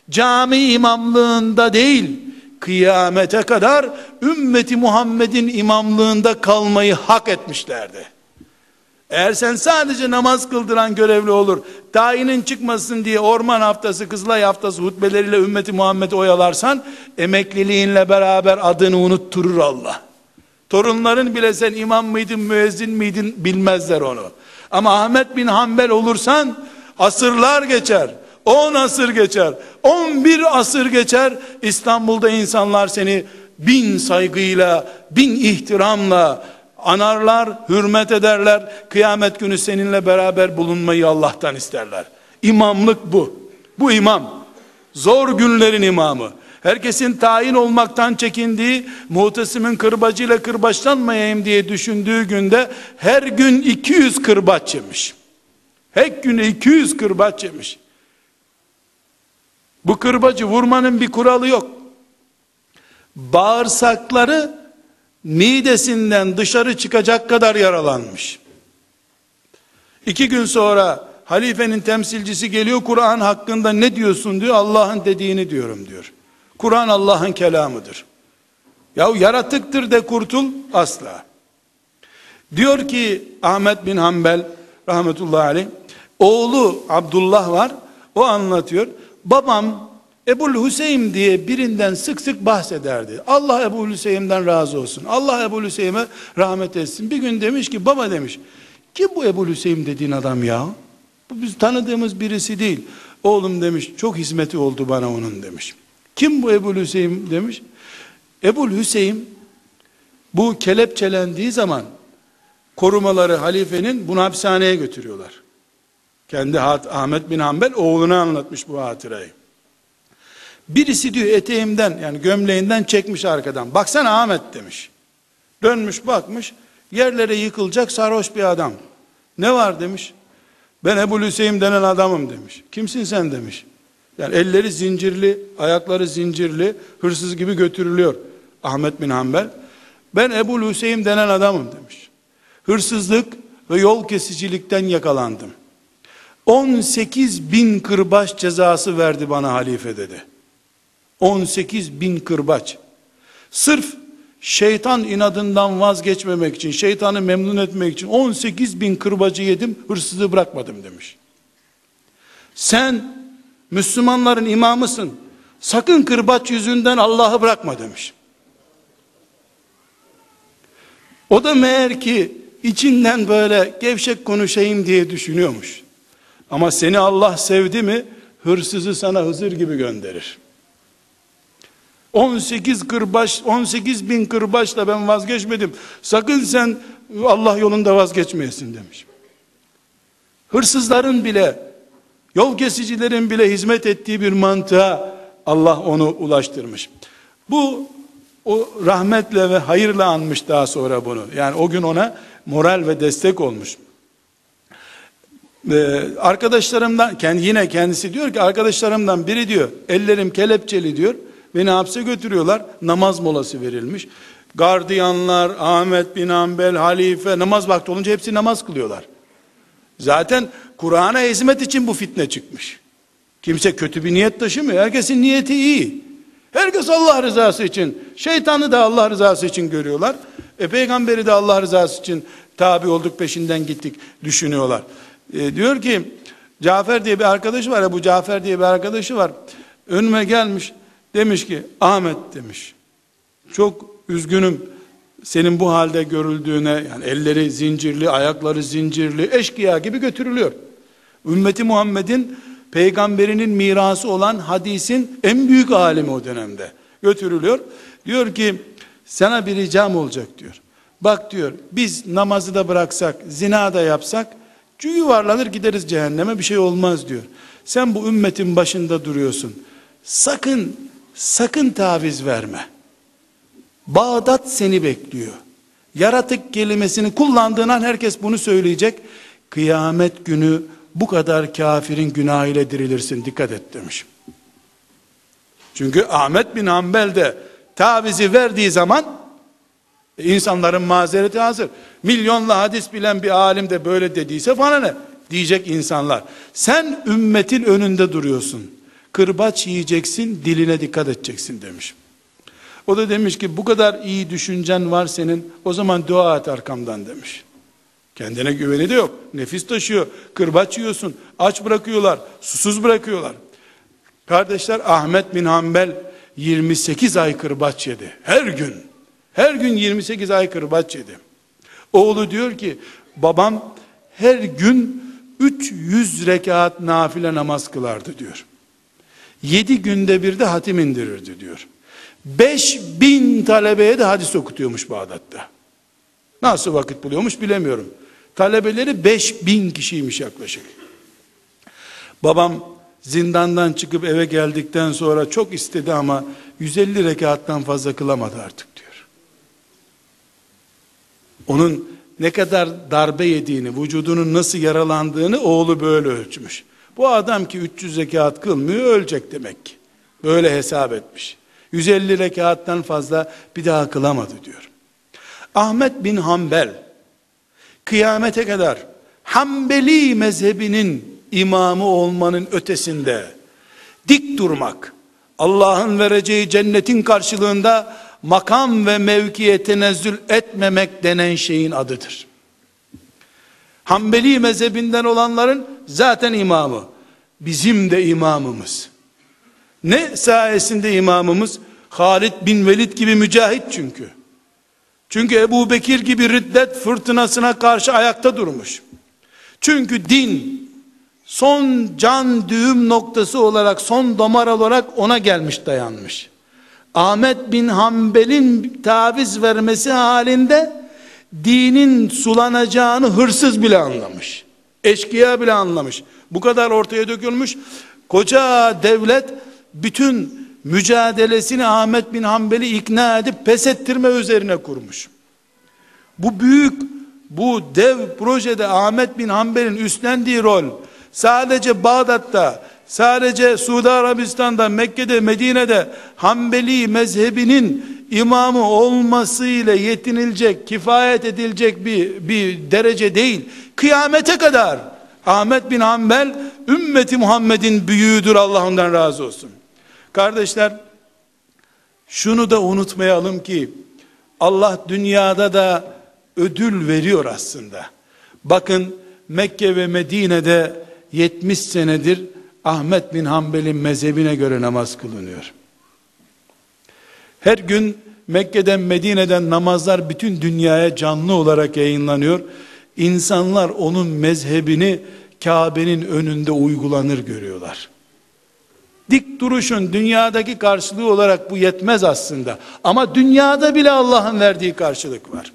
cami imamlığında değil, kıyamete kadar ümmeti Muhammed'in imamlığında kalmayı hak etmişlerdi. Eğer sen sadece namaz kıldıran görevli olur, tayinin çıkmasın diye orman haftası, Kızılay haftası hutbeleriyle ümmeti Muhammed oyalarsan, emekliliğinle beraber adını unutturur Allah. Torunların bile sen imam mıydın, müezzin miydin bilmezler onu. Ama Ahmet bin Hanbel olursan, asırlar geçer. 10 asır geçer. 11 asır geçer. İstanbul'da insanlar seni bin saygıyla, bin ihtiramla anarlar, hürmet ederler. Kıyamet günü seninle beraber bulunmayı Allah'tan isterler. İmamlık bu. Bu imam. Zor günlerin imamı. Herkesin tayin olmaktan çekindiği, muhtesimin kırbacıyla kırbaçlanmayayım diye düşündüğü günde her gün 200 kırbaç yemiş. Her gün 200 kırbaç yemiş. Bu kırbacı vurmanın bir kuralı yok. Bağırsakları midesinden dışarı çıkacak kadar yaralanmış. İki gün sonra halifenin temsilcisi geliyor Kur'an hakkında ne diyorsun diyor Allah'ın dediğini diyorum diyor. Kur'an Allah'ın kelamıdır. Ya yaratıktır de kurtul asla. Diyor ki Ahmet bin Hanbel rahmetullahi aleyh oğlu Abdullah var o anlatıyor. Babam Ebu Hüseyin diye birinden sık sık bahsederdi. Allah Ebu Hüseyin'den razı olsun. Allah Ebu Hüseyin'e rahmet etsin. Bir gün demiş ki baba demiş. Kim bu Ebu Hüseyin dediğin adam ya? Bu biz tanıdığımız birisi değil. Oğlum demiş çok hizmeti oldu bana onun demiş. Kim bu Ebu Hüseyin demiş. Ebu Hüseyin bu kelepçelendiği zaman korumaları halifenin bunu hapishaneye götürüyorlar. Kendi Ahmet bin Hanbel oğluna anlatmış bu hatırayı. Birisi diyor eteğimden yani gömleğinden çekmiş arkadan. Baksana Ahmet demiş. Dönmüş bakmış yerlere yıkılacak sarhoş bir adam. Ne var demiş. Ben Ebu Hüseyin denen adamım demiş. Kimsin sen demiş. Yani elleri zincirli, ayakları zincirli, hırsız gibi götürülüyor Ahmet bin Hanbel. Ben Ebu Hüseyin denen adamım demiş. Hırsızlık ve yol kesicilikten yakalandım. 18 bin kırbaç cezası verdi bana halife dedi. 18 bin kırbaç. Sırf şeytan inadından vazgeçmemek için, şeytanı memnun etmek için 18 bin kırbacı yedim, hırsızı bırakmadım demiş. Sen Müslümanların imamısın. Sakın kırbaç yüzünden Allah'ı bırakma demiş. O da meğer ki içinden böyle gevşek konuşayım diye düşünüyormuş. Ama seni Allah sevdi mi hırsızı sana Hızır gibi gönderir. 18 kırbaç, 18 bin kırbaçla ben vazgeçmedim. Sakın sen Allah yolunda vazgeçmeyesin demiş. Hırsızların bile, yol kesicilerin bile hizmet ettiği bir mantığa Allah onu ulaştırmış. Bu o rahmetle ve hayırla anmış daha sonra bunu. Yani o gün ona moral ve destek olmuş. Ee, arkadaşlarımdan kendi yine kendisi diyor ki arkadaşlarımdan biri diyor ellerim kelepçeli diyor beni hapse götürüyorlar namaz molası verilmiş gardiyanlar Ahmet bin Ambel halife namaz vakti olunca hepsi namaz kılıyorlar zaten Kur'an'a hizmet için bu fitne çıkmış kimse kötü bir niyet taşımıyor herkesin niyeti iyi herkes Allah rızası için şeytanı da Allah rızası için görüyorlar e peygamberi de Allah rızası için tabi olduk peşinden gittik düşünüyorlar e, diyor ki Cafer diye bir arkadaşı var ya bu Cafer diye bir arkadaşı var. Önüme gelmiş demiş ki Ahmet demiş. Çok üzgünüm senin bu halde görüldüğüne yani elleri zincirli, ayakları zincirli, eşkıya gibi götürülüyor. Ümmeti Muhammed'in peygamberinin mirası olan hadisin en büyük alimi o dönemde götürülüyor. Diyor ki sana bir ricam olacak diyor. Bak diyor biz namazı da bıraksak, zina da yapsak yuvarlanır gideriz cehenneme bir şey olmaz diyor. Sen bu ümmetin başında duruyorsun. Sakın, sakın taviz verme. Bağdat seni bekliyor. Yaratık kelimesini kullandığın an herkes bunu söyleyecek. Kıyamet günü bu kadar kafirin günahıyla dirilirsin dikkat et demiş. Çünkü Ahmet bin Hanbel de tavizi verdiği zaman İnsanların mazereti hazır. Milyonla hadis bilen bir alim de böyle dediyse bana ne? Diyecek insanlar. Sen ümmetin önünde duruyorsun. Kırbaç yiyeceksin, diline dikkat edeceksin demiş. O da demiş ki bu kadar iyi düşüncen var senin. O zaman dua et arkamdan demiş. Kendine güveni de yok. Nefis taşıyor. Kırbaç yiyorsun. Aç bırakıyorlar. Susuz bırakıyorlar. Kardeşler Ahmet bin Hanbel 28 ay kırbaç yedi. Her gün. Her gün 28 ay kırbaç yedi. Oğlu diyor ki babam her gün 300 rekat nafile namaz kılardı diyor. 7 günde bir de hatim indirirdi diyor. 5000 talebeye de hadis okutuyormuş Bağdat'ta. Nasıl vakit buluyormuş bilemiyorum. Talebeleri 5000 kişiymiş yaklaşık. Babam zindandan çıkıp eve geldikten sonra çok istedi ama 150 rekattan fazla kılamadı artık diyor. Onun ne kadar darbe yediğini, vücudunun nasıl yaralandığını oğlu böyle ölçmüş. Bu adam ki 300 rekat kılmıyor ölecek demek ki. Böyle hesap etmiş. 150 rekattan fazla bir daha kılamadı diyor. Ahmet bin Hanbel kıyamete kadar Hanbeli mezhebinin imamı olmanın ötesinde dik durmak, Allah'ın vereceği cennetin karşılığında makam ve mevkiye tenezzül etmemek denen şeyin adıdır. Hanbeli mezhebinden olanların zaten imamı. Bizim de imamımız. Ne sayesinde imamımız? Halid bin Velid gibi mücahit çünkü. Çünkü Ebu Bekir gibi riddet fırtınasına karşı ayakta durmuş. Çünkü din son can düğüm noktası olarak son damar olarak ona gelmiş dayanmış. Ahmet bin Hanbel'in taviz vermesi halinde dinin sulanacağını hırsız bile anlamış. Eşkıya bile anlamış. Bu kadar ortaya dökülmüş. Koca devlet bütün mücadelesini Ahmet bin Hanbel'i ikna edip pes ettirme üzerine kurmuş. Bu büyük, bu dev projede Ahmet bin Hanbel'in üstlendiği rol sadece Bağdat'ta, sadece Suudi Arabistan'da, Mekke'de, Medine'de Hanbeli mezhebinin imamı olmasıyla yetinilecek, kifayet edilecek bir, bir derece değil. Kıyamete kadar Ahmet bin Hanbel ümmeti Muhammed'in büyüğüdür Allah ondan razı olsun. Kardeşler şunu da unutmayalım ki Allah dünyada da ödül veriyor aslında. Bakın Mekke ve Medine'de 70 senedir Ahmet bin Hanbel'in mezhebine göre namaz kılınıyor. Her gün Mekke'den Medine'den namazlar bütün dünyaya canlı olarak yayınlanıyor. İnsanlar onun mezhebini Kabe'nin önünde uygulanır görüyorlar. Dik duruşun dünyadaki karşılığı olarak bu yetmez aslında. Ama dünyada bile Allah'ın verdiği karşılık var.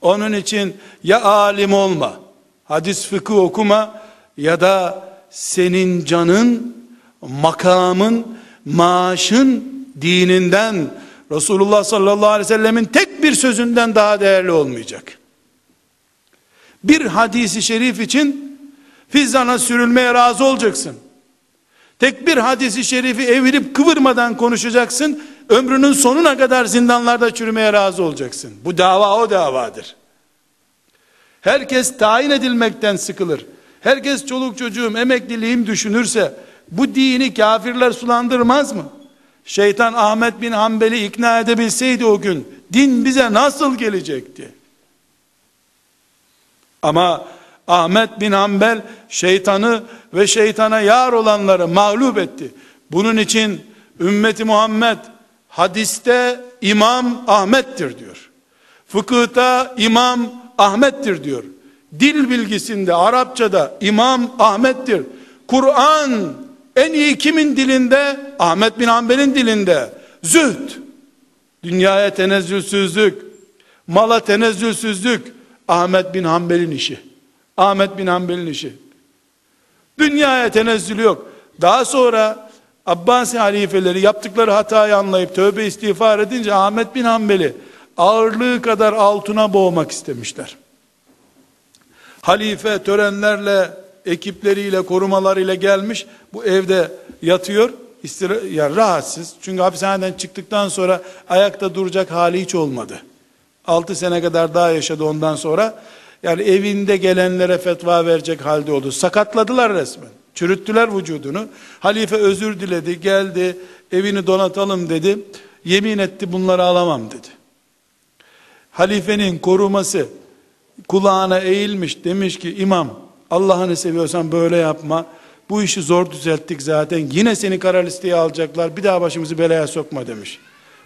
Onun için ya alim olma, hadis fıkıh okuma ya da senin canın, makamın, maaşın dininden Resulullah sallallahu aleyhi ve sellemin tek bir sözünden daha değerli olmayacak. Bir hadisi şerif için fizzana sürülmeye razı olacaksın. Tek bir hadisi şerifi evirip kıvırmadan konuşacaksın. Ömrünün sonuna kadar zindanlarda çürümeye razı olacaksın. Bu dava o davadır. Herkes tayin edilmekten sıkılır. Herkes çoluk çocuğum emekliliğim düşünürse bu dini kafirler sulandırmaz mı? Şeytan Ahmet bin Hanbel'i ikna edebilseydi o gün din bize nasıl gelecekti? Ama Ahmet bin Hanbel şeytanı ve şeytana yar olanları mağlup etti. Bunun için ümmeti Muhammed hadiste İmam Ahmet'tir diyor. Fıkıhta İmam Ahmet'tir diyor. Dil bilgisinde Arapçada İmam Ahmet'tir. Kur'an en iyi kimin dilinde? Ahmet bin Hanbel'in dilinde. Zühd, dünyaya tenezzülsüzlük, mala tenezzülsüzlük Ahmet bin Hanbel'in işi. Ahmet bin Hanbel'in işi. Dünyaya tenezzülü yok. Daha sonra Abbasi halifeleri yaptıkları hatayı anlayıp tövbe istiğfar edince Ahmet bin Hanbel'i ağırlığı kadar altına boğmak istemişler. Halife törenlerle, ekipleriyle, korumalarıyla gelmiş. Bu evde yatıyor. İstira, yani rahatsız. Çünkü hapishaneden çıktıktan sonra ayakta duracak hali hiç olmadı. 6 sene kadar daha yaşadı ondan sonra. Yani evinde gelenlere fetva verecek halde oldu. Sakatladılar resmen. Çürüttüler vücudunu. Halife özür diledi, geldi, evini donatalım dedi. Yemin etti bunları alamam dedi. Halifenin koruması kulağına eğilmiş demiş ki imam Allah'ını seviyorsan böyle yapma. Bu işi zor düzelttik zaten. Yine seni kara listeye alacaklar. Bir daha başımızı belaya sokma demiş.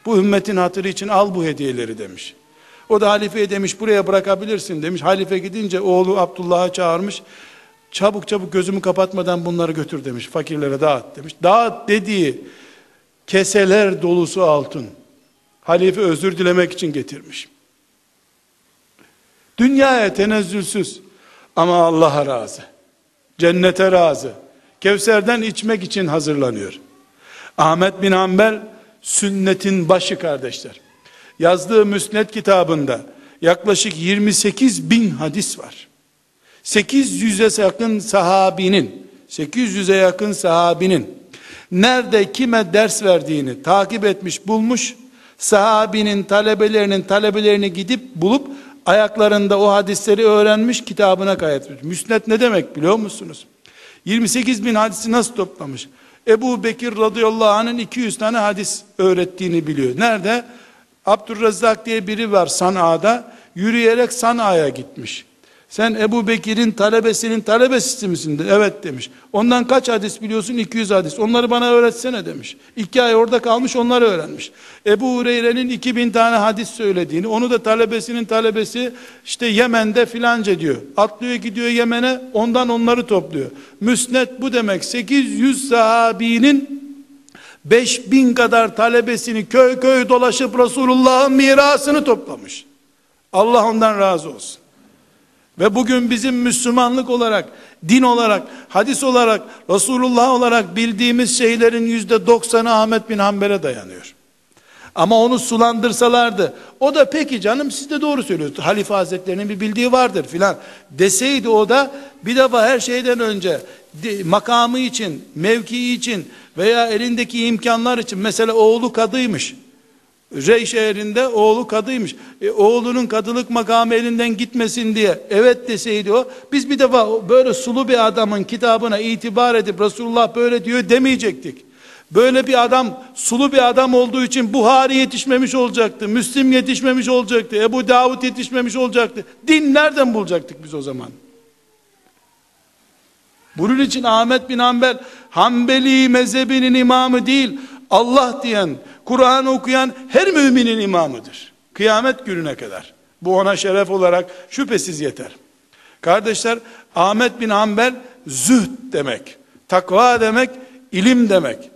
Bu ümmetin hatırı için al bu hediyeleri demiş. O da halifeye demiş buraya bırakabilirsin demiş. Halife gidince oğlu Abdullah'ı çağırmış. Çabuk çabuk gözümü kapatmadan bunları götür demiş. Fakirlere dağıt demiş. Dağıt dediği keseler dolusu altın. Halife özür dilemek için getirmiş. Dünyaya tenezzülsüz ama Allah'a razı. Cennete razı. Kevser'den içmek için hazırlanıyor. Ahmet bin Hanbel sünnetin başı kardeşler. Yazdığı müsnet kitabında yaklaşık 28 bin hadis var. 800'e yakın sahabinin 800'e yakın sahabinin nerede kime ders verdiğini takip etmiş bulmuş sahabinin talebelerinin talebelerini gidip bulup ayaklarında o hadisleri öğrenmiş kitabına kaydetmiş. Müsnet ne demek biliyor musunuz? 28 bin hadisi nasıl toplamış? Ebu Bekir radıyallahu anh'ın 200 tane hadis öğrettiğini biliyor. Nerede? Abdurrezzak diye biri var Sana'da. Yürüyerek Sana'ya gitmiş. Sen Ebu Bekir'in talebesinin talebesi misin? Evet demiş. Ondan kaç hadis biliyorsun? 200 hadis. Onları bana öğretsene demiş. İki ay orada kalmış onları öğrenmiş. Ebu Hureyre'nin 2000 tane hadis söylediğini, onu da talebesinin talebesi işte Yemen'de filanca diyor. Atlıyor gidiyor Yemen'e ondan onları topluyor. Müsnet bu demek. 800 sahabinin 5000 kadar talebesini köy köy dolaşıp Resulullah'ın mirasını toplamış. Allah ondan razı olsun. Ve bugün bizim Müslümanlık olarak, din olarak, hadis olarak, Resulullah olarak bildiğimiz şeylerin yüzde doksanı Ahmet bin Hanbel'e dayanıyor. Ama onu sulandırsalardı, o da peki canım siz de doğru söylüyorsunuz. Halife Hazretlerinin bir bildiği vardır filan deseydi o da bir defa her şeyden önce makamı için, mevkii için veya elindeki imkanlar için mesela oğlu kadıymış. Rey şehrinde oğlu kadıymış. E, oğlunun kadılık makamı elinden gitmesin diye evet deseydi o. Biz bir defa böyle sulu bir adamın kitabına itibar edip Resulullah böyle diyor demeyecektik. Böyle bir adam sulu bir adam olduğu için Buhari yetişmemiş olacaktı. Müslim yetişmemiş olacaktı. Ebu Davud yetişmemiş olacaktı. Din nereden bulacaktık biz o zaman? Bunun için Ahmet bin Hanbel Hanbeli mezhebinin imamı değil. Allah diyen, Kur'an okuyan her müminin imamıdır. Kıyamet gününe kadar. Bu ona şeref olarak şüphesiz yeter. Kardeşler Ahmet bin Hanbel zühd demek. Takva demek, ilim demek.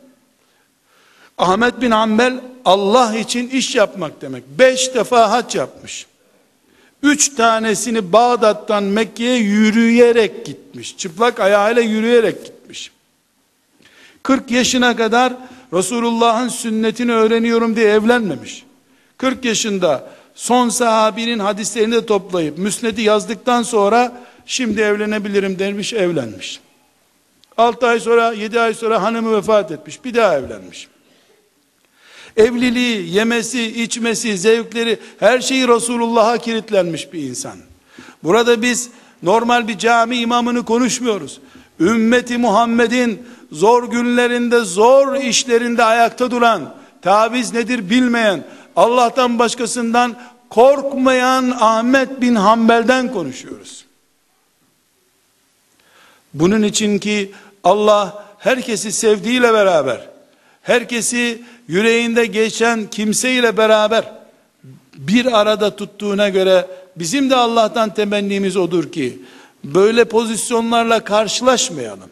Ahmet bin Hanbel Allah için iş yapmak demek. Beş defa hac yapmış. Üç tanesini Bağdat'tan Mekke'ye yürüyerek gitmiş. Çıplak ayağıyla yürüyerek gitmiş. 40 yaşına kadar Resulullah'ın sünnetini öğreniyorum diye evlenmemiş. 40 yaşında son sahabinin hadislerini de toplayıp müsnedi yazdıktan sonra şimdi evlenebilirim demiş evlenmiş. 6 ay sonra 7 ay sonra hanımı vefat etmiş bir daha evlenmiş. Evliliği, yemesi, içmesi, zevkleri her şeyi Resulullah'a kilitlenmiş bir insan. Burada biz normal bir cami imamını konuşmuyoruz. Ümmeti Muhammed'in zor günlerinde, zor işlerinde ayakta duran, taviz nedir bilmeyen, Allah'tan başkasından korkmayan Ahmet bin Hanbel'den konuşuyoruz. Bunun için ki Allah herkesi sevdiğiyle beraber, herkesi yüreğinde geçen kimseyle beraber bir arada tuttuğuna göre bizim de Allah'tan temennimiz odur ki böyle pozisyonlarla karşılaşmayalım.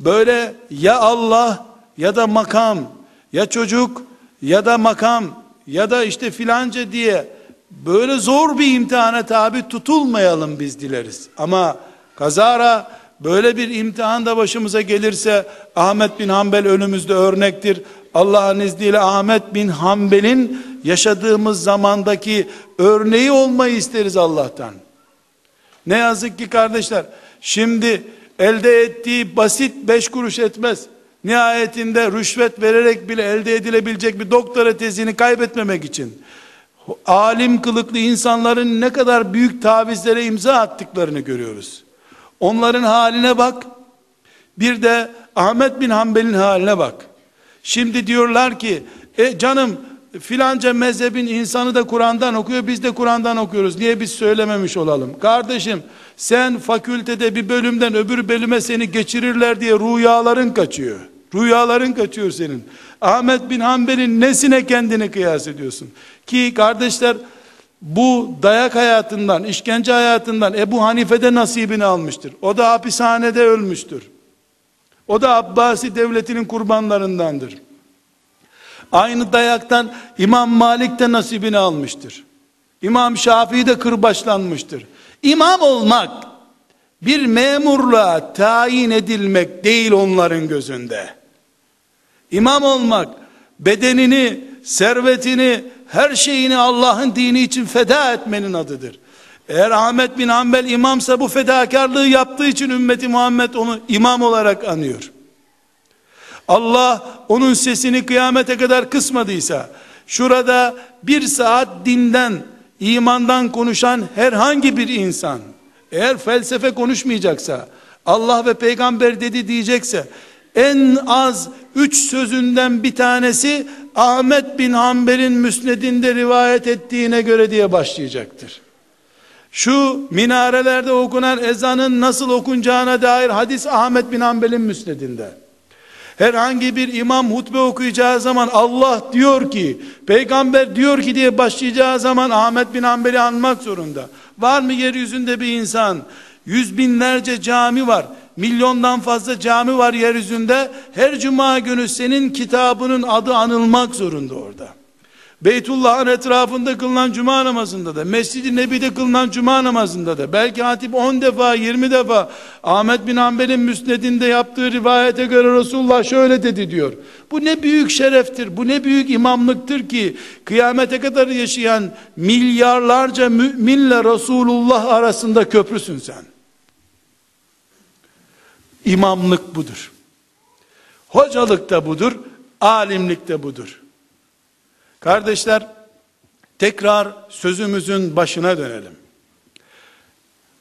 Böyle ya Allah ya da makam ya çocuk ya da makam ya da işte filanca diye böyle zor bir imtihana tabi tutulmayalım biz dileriz. Ama kazara böyle bir imtihan da başımıza gelirse Ahmet bin Hanbel önümüzde örnektir. Allah'ın izniyle Ahmet bin Hanbel'in yaşadığımız zamandaki örneği olmayı isteriz Allah'tan. Ne yazık ki kardeşler şimdi elde ettiği basit beş kuruş etmez. Nihayetinde rüşvet vererek bile elde edilebilecek bir doktora tezini kaybetmemek için alim kılıklı insanların ne kadar büyük tavizlere imza attıklarını görüyoruz. Onların haline bak. Bir de Ahmet bin Hanbel'in haline bak. Şimdi diyorlar ki e canım filanca mezhebin insanı da Kur'an'dan okuyor biz de Kur'an'dan okuyoruz. Niye biz söylememiş olalım? Kardeşim sen fakültede bir bölümden öbür bölüme seni geçirirler diye rüyaların kaçıyor. Rüyaların kaçıyor senin. Ahmet bin Hanbel'in nesine kendini kıyas ediyorsun? Ki kardeşler bu dayak hayatından, işkence hayatından Ebu Hanife'de nasibini almıştır. O da hapishanede ölmüştür. O da Abbasi devletinin kurbanlarındandır. Aynı dayaktan İmam Malik de nasibini almıştır. İmam Şafii de kırbaçlanmıştır. İmam olmak bir memurluğa tayin edilmek değil onların gözünde. İmam olmak bedenini, servetini, her şeyini Allah'ın dini için feda etmenin adıdır. Eğer Ahmet bin Hanbel imamsa bu fedakarlığı yaptığı için ümmeti Muhammed onu imam olarak anıyor. Allah onun sesini kıyamete kadar kısmadıysa, şurada bir saat dinden, imandan konuşan herhangi bir insan, eğer felsefe konuşmayacaksa, Allah ve peygamber dedi diyecekse, en az üç sözünden bir tanesi Ahmet bin Hanbel'in müsnedinde rivayet ettiğine göre diye başlayacaktır. Şu minarelerde okunan ezanın nasıl okunacağına dair hadis Ahmet bin Hanbel'in müsnedinde. Herhangi bir imam hutbe okuyacağı zaman Allah diyor ki, peygamber diyor ki diye başlayacağı zaman Ahmet bin Hanbel'i anmak zorunda. Var mı yeryüzünde bir insan? Yüz binlerce cami var. Milyondan fazla cami var yeryüzünde. Her cuma günü senin kitabının adı anılmak zorunda orada. Beytullah'ın etrafında kılınan cuma namazında da, Mescid-i Nebi'de kılınan cuma namazında da, belki hatip 10 defa, 20 defa, Ahmet bin Hanbel'in müsnedinde yaptığı rivayete göre Resulullah şöyle dedi diyor. Bu ne büyük şereftir, bu ne büyük imamlıktır ki, kıyamete kadar yaşayan milyarlarca müminle Resulullah arasında köprüsün sen. İmamlık budur. Hocalık da budur, alimlik de budur. Kardeşler, tekrar sözümüzün başına dönelim.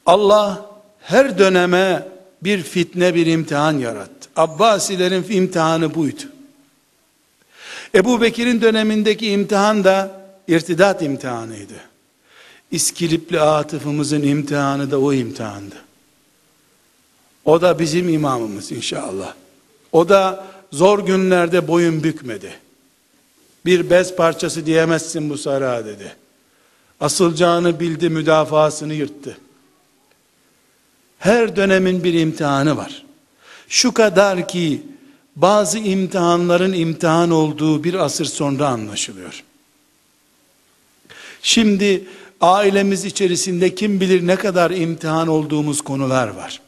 Allah her döneme bir fitne, bir imtihan yarattı. Abbasilerin imtihanı buydu. Ebu Bekir'in dönemindeki imtihan da irtidat imtihanıydı. İskilipli atıfımızın imtihanı da o imtihandı. O da bizim imamımız inşallah. O da zor günlerde boyun bükmedi. Bir bez parçası diyemezsin bu sarığa dedi. Asılacağını bildi, müdafasını yırttı. Her dönemin bir imtihanı var. Şu kadar ki bazı imtihanların imtihan olduğu bir asır sonra anlaşılıyor. Şimdi ailemiz içerisinde kim bilir ne kadar imtihan olduğumuz konular var.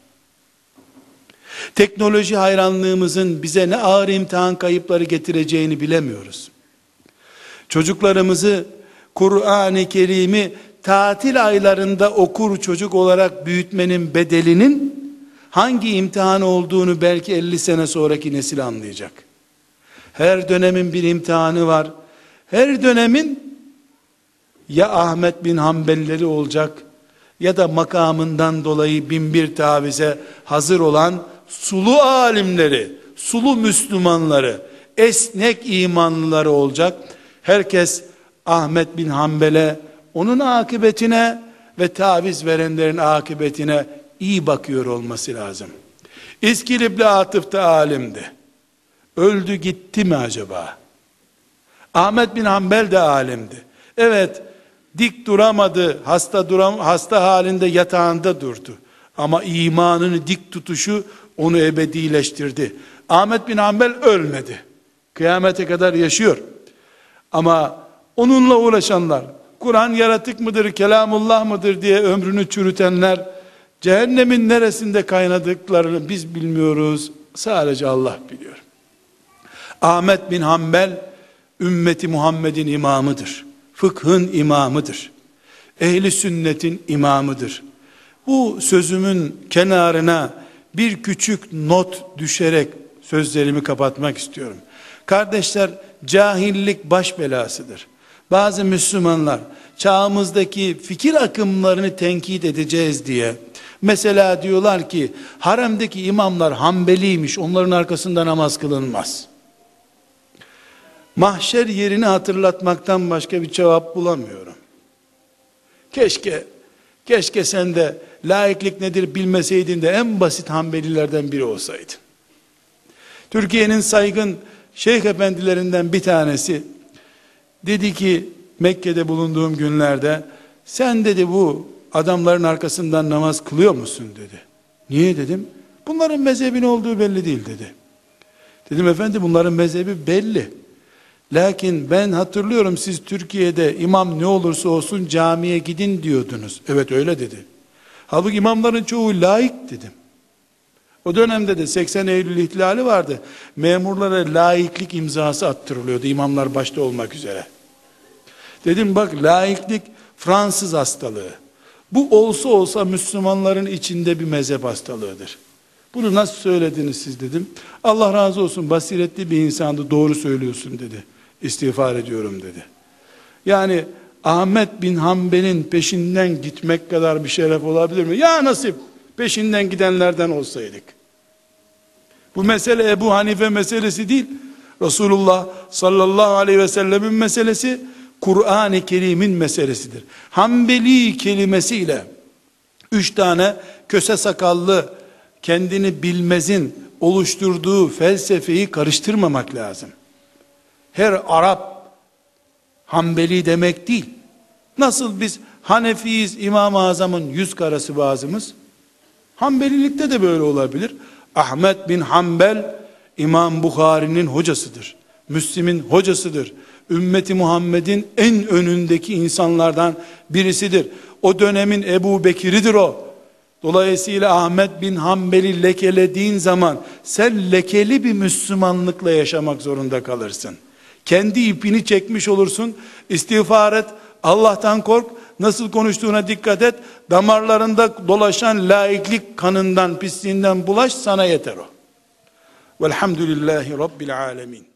Teknoloji hayranlığımızın bize ne ağır imtihan kayıpları getireceğini bilemiyoruz. Çocuklarımızı Kur'an-ı Kerim'i tatil aylarında okur çocuk olarak büyütmenin bedelinin hangi imtihan olduğunu belki 50 sene sonraki nesil anlayacak. Her dönemin bir imtihanı var. Her dönemin ya Ahmet bin Hanbelleri olacak ya da makamından dolayı bin bir tavize hazır olan sulu alimleri, sulu Müslümanları, esnek imanlıları olacak. Herkes Ahmet bin Hanbel'e, onun akıbetine ve taviz verenlerin akıbetine iyi bakıyor olması lazım. İskilipli Atıf da alimdi. Öldü gitti mi acaba? Ahmet bin Hanbel de alimdi. Evet, dik duramadı, hasta duram hasta halinde yatağında durdu. Ama imanını dik tutuşu onu ebedileştirdi. Ahmet bin Hanbel ölmedi. Kıyamete kadar yaşıyor. Ama onunla uğraşanlar, Kur'an yaratık mıdır, kelamullah mıdır diye ömrünü çürütenler, cehennemin neresinde kaynadıklarını biz bilmiyoruz. Sadece Allah biliyor. Ahmet bin Hanbel, ümmeti Muhammed'in imamıdır. Fıkhın imamıdır. Ehli sünnetin imamıdır. Bu sözümün kenarına bir küçük not düşerek sözlerimi kapatmak istiyorum. Kardeşler, cahillik baş belasıdır. Bazı Müslümanlar çağımızdaki fikir akımlarını tenkit edeceğiz diye mesela diyorlar ki haremdeki imamlar Hanbeliymiş onların arkasında namaz kılınmaz. mahşer yerini hatırlatmaktan başka bir cevap bulamıyorum. Keşke, keşke sen de laiklik nedir bilmeseydin de en basit Hanbelilerden biri olsaydın. Türkiye'nin saygın şeyh efendilerinden bir tanesi dedi ki Mekke'de bulunduğum günlerde sen dedi bu adamların arkasından namaz kılıyor musun dedi. Niye dedim? Bunların mezhebin olduğu belli değil dedi. Dedim efendi bunların mezhebi belli. Lakin ben hatırlıyorum siz Türkiye'de imam ne olursa olsun camiye gidin diyordunuz. Evet öyle dedi. Halbuki imamların çoğu laik dedim. O dönemde de 80 Eylül ihtilali vardı. Memurlara laiklik imzası attırılıyordu imamlar başta olmak üzere. Dedim bak laiklik Fransız hastalığı. Bu olsa olsa Müslümanların içinde bir mezhep hastalığıdır. Bunu nasıl söylediniz siz dedim. Allah razı olsun basiretli bir insandı doğru söylüyorsun dedi. İstiğfar ediyorum dedi. Yani Ahmet bin Hanbel'in peşinden gitmek kadar bir şeref olabilir mi? Ya nasip peşinden gidenlerden olsaydık. Bu mesele Ebu Hanife meselesi değil. Resulullah sallallahu aleyhi ve sellemin meselesi Kur'an-ı Kerim'in meselesidir. Hanbeli kelimesiyle üç tane köse sakallı kendini bilmezin oluşturduğu felsefeyi karıştırmamak lazım. Her Arap Hanbeli demek değil. Nasıl biz Hanefiyiz İmam-ı Azam'ın yüz karası bazımız? Hanbelilikte de böyle olabilir. Ahmet bin Hanbel İmam Bukhari'nin hocasıdır. Müslim'in hocasıdır. Ümmeti Muhammed'in en önündeki insanlardan birisidir. O dönemin Ebu Bekir'idir o. Dolayısıyla Ahmet bin Hanbel'i lekelediğin zaman sen lekeli bir Müslümanlıkla yaşamak zorunda kalırsın. Kendi ipini çekmiş olursun. İstiğfar et. Allah'tan kork. Nasıl konuştuğuna dikkat et. Damarlarında dolaşan laiklik kanından, pisliğinden bulaş sana yeter o. Velhamdülillahi Rabbil alemin.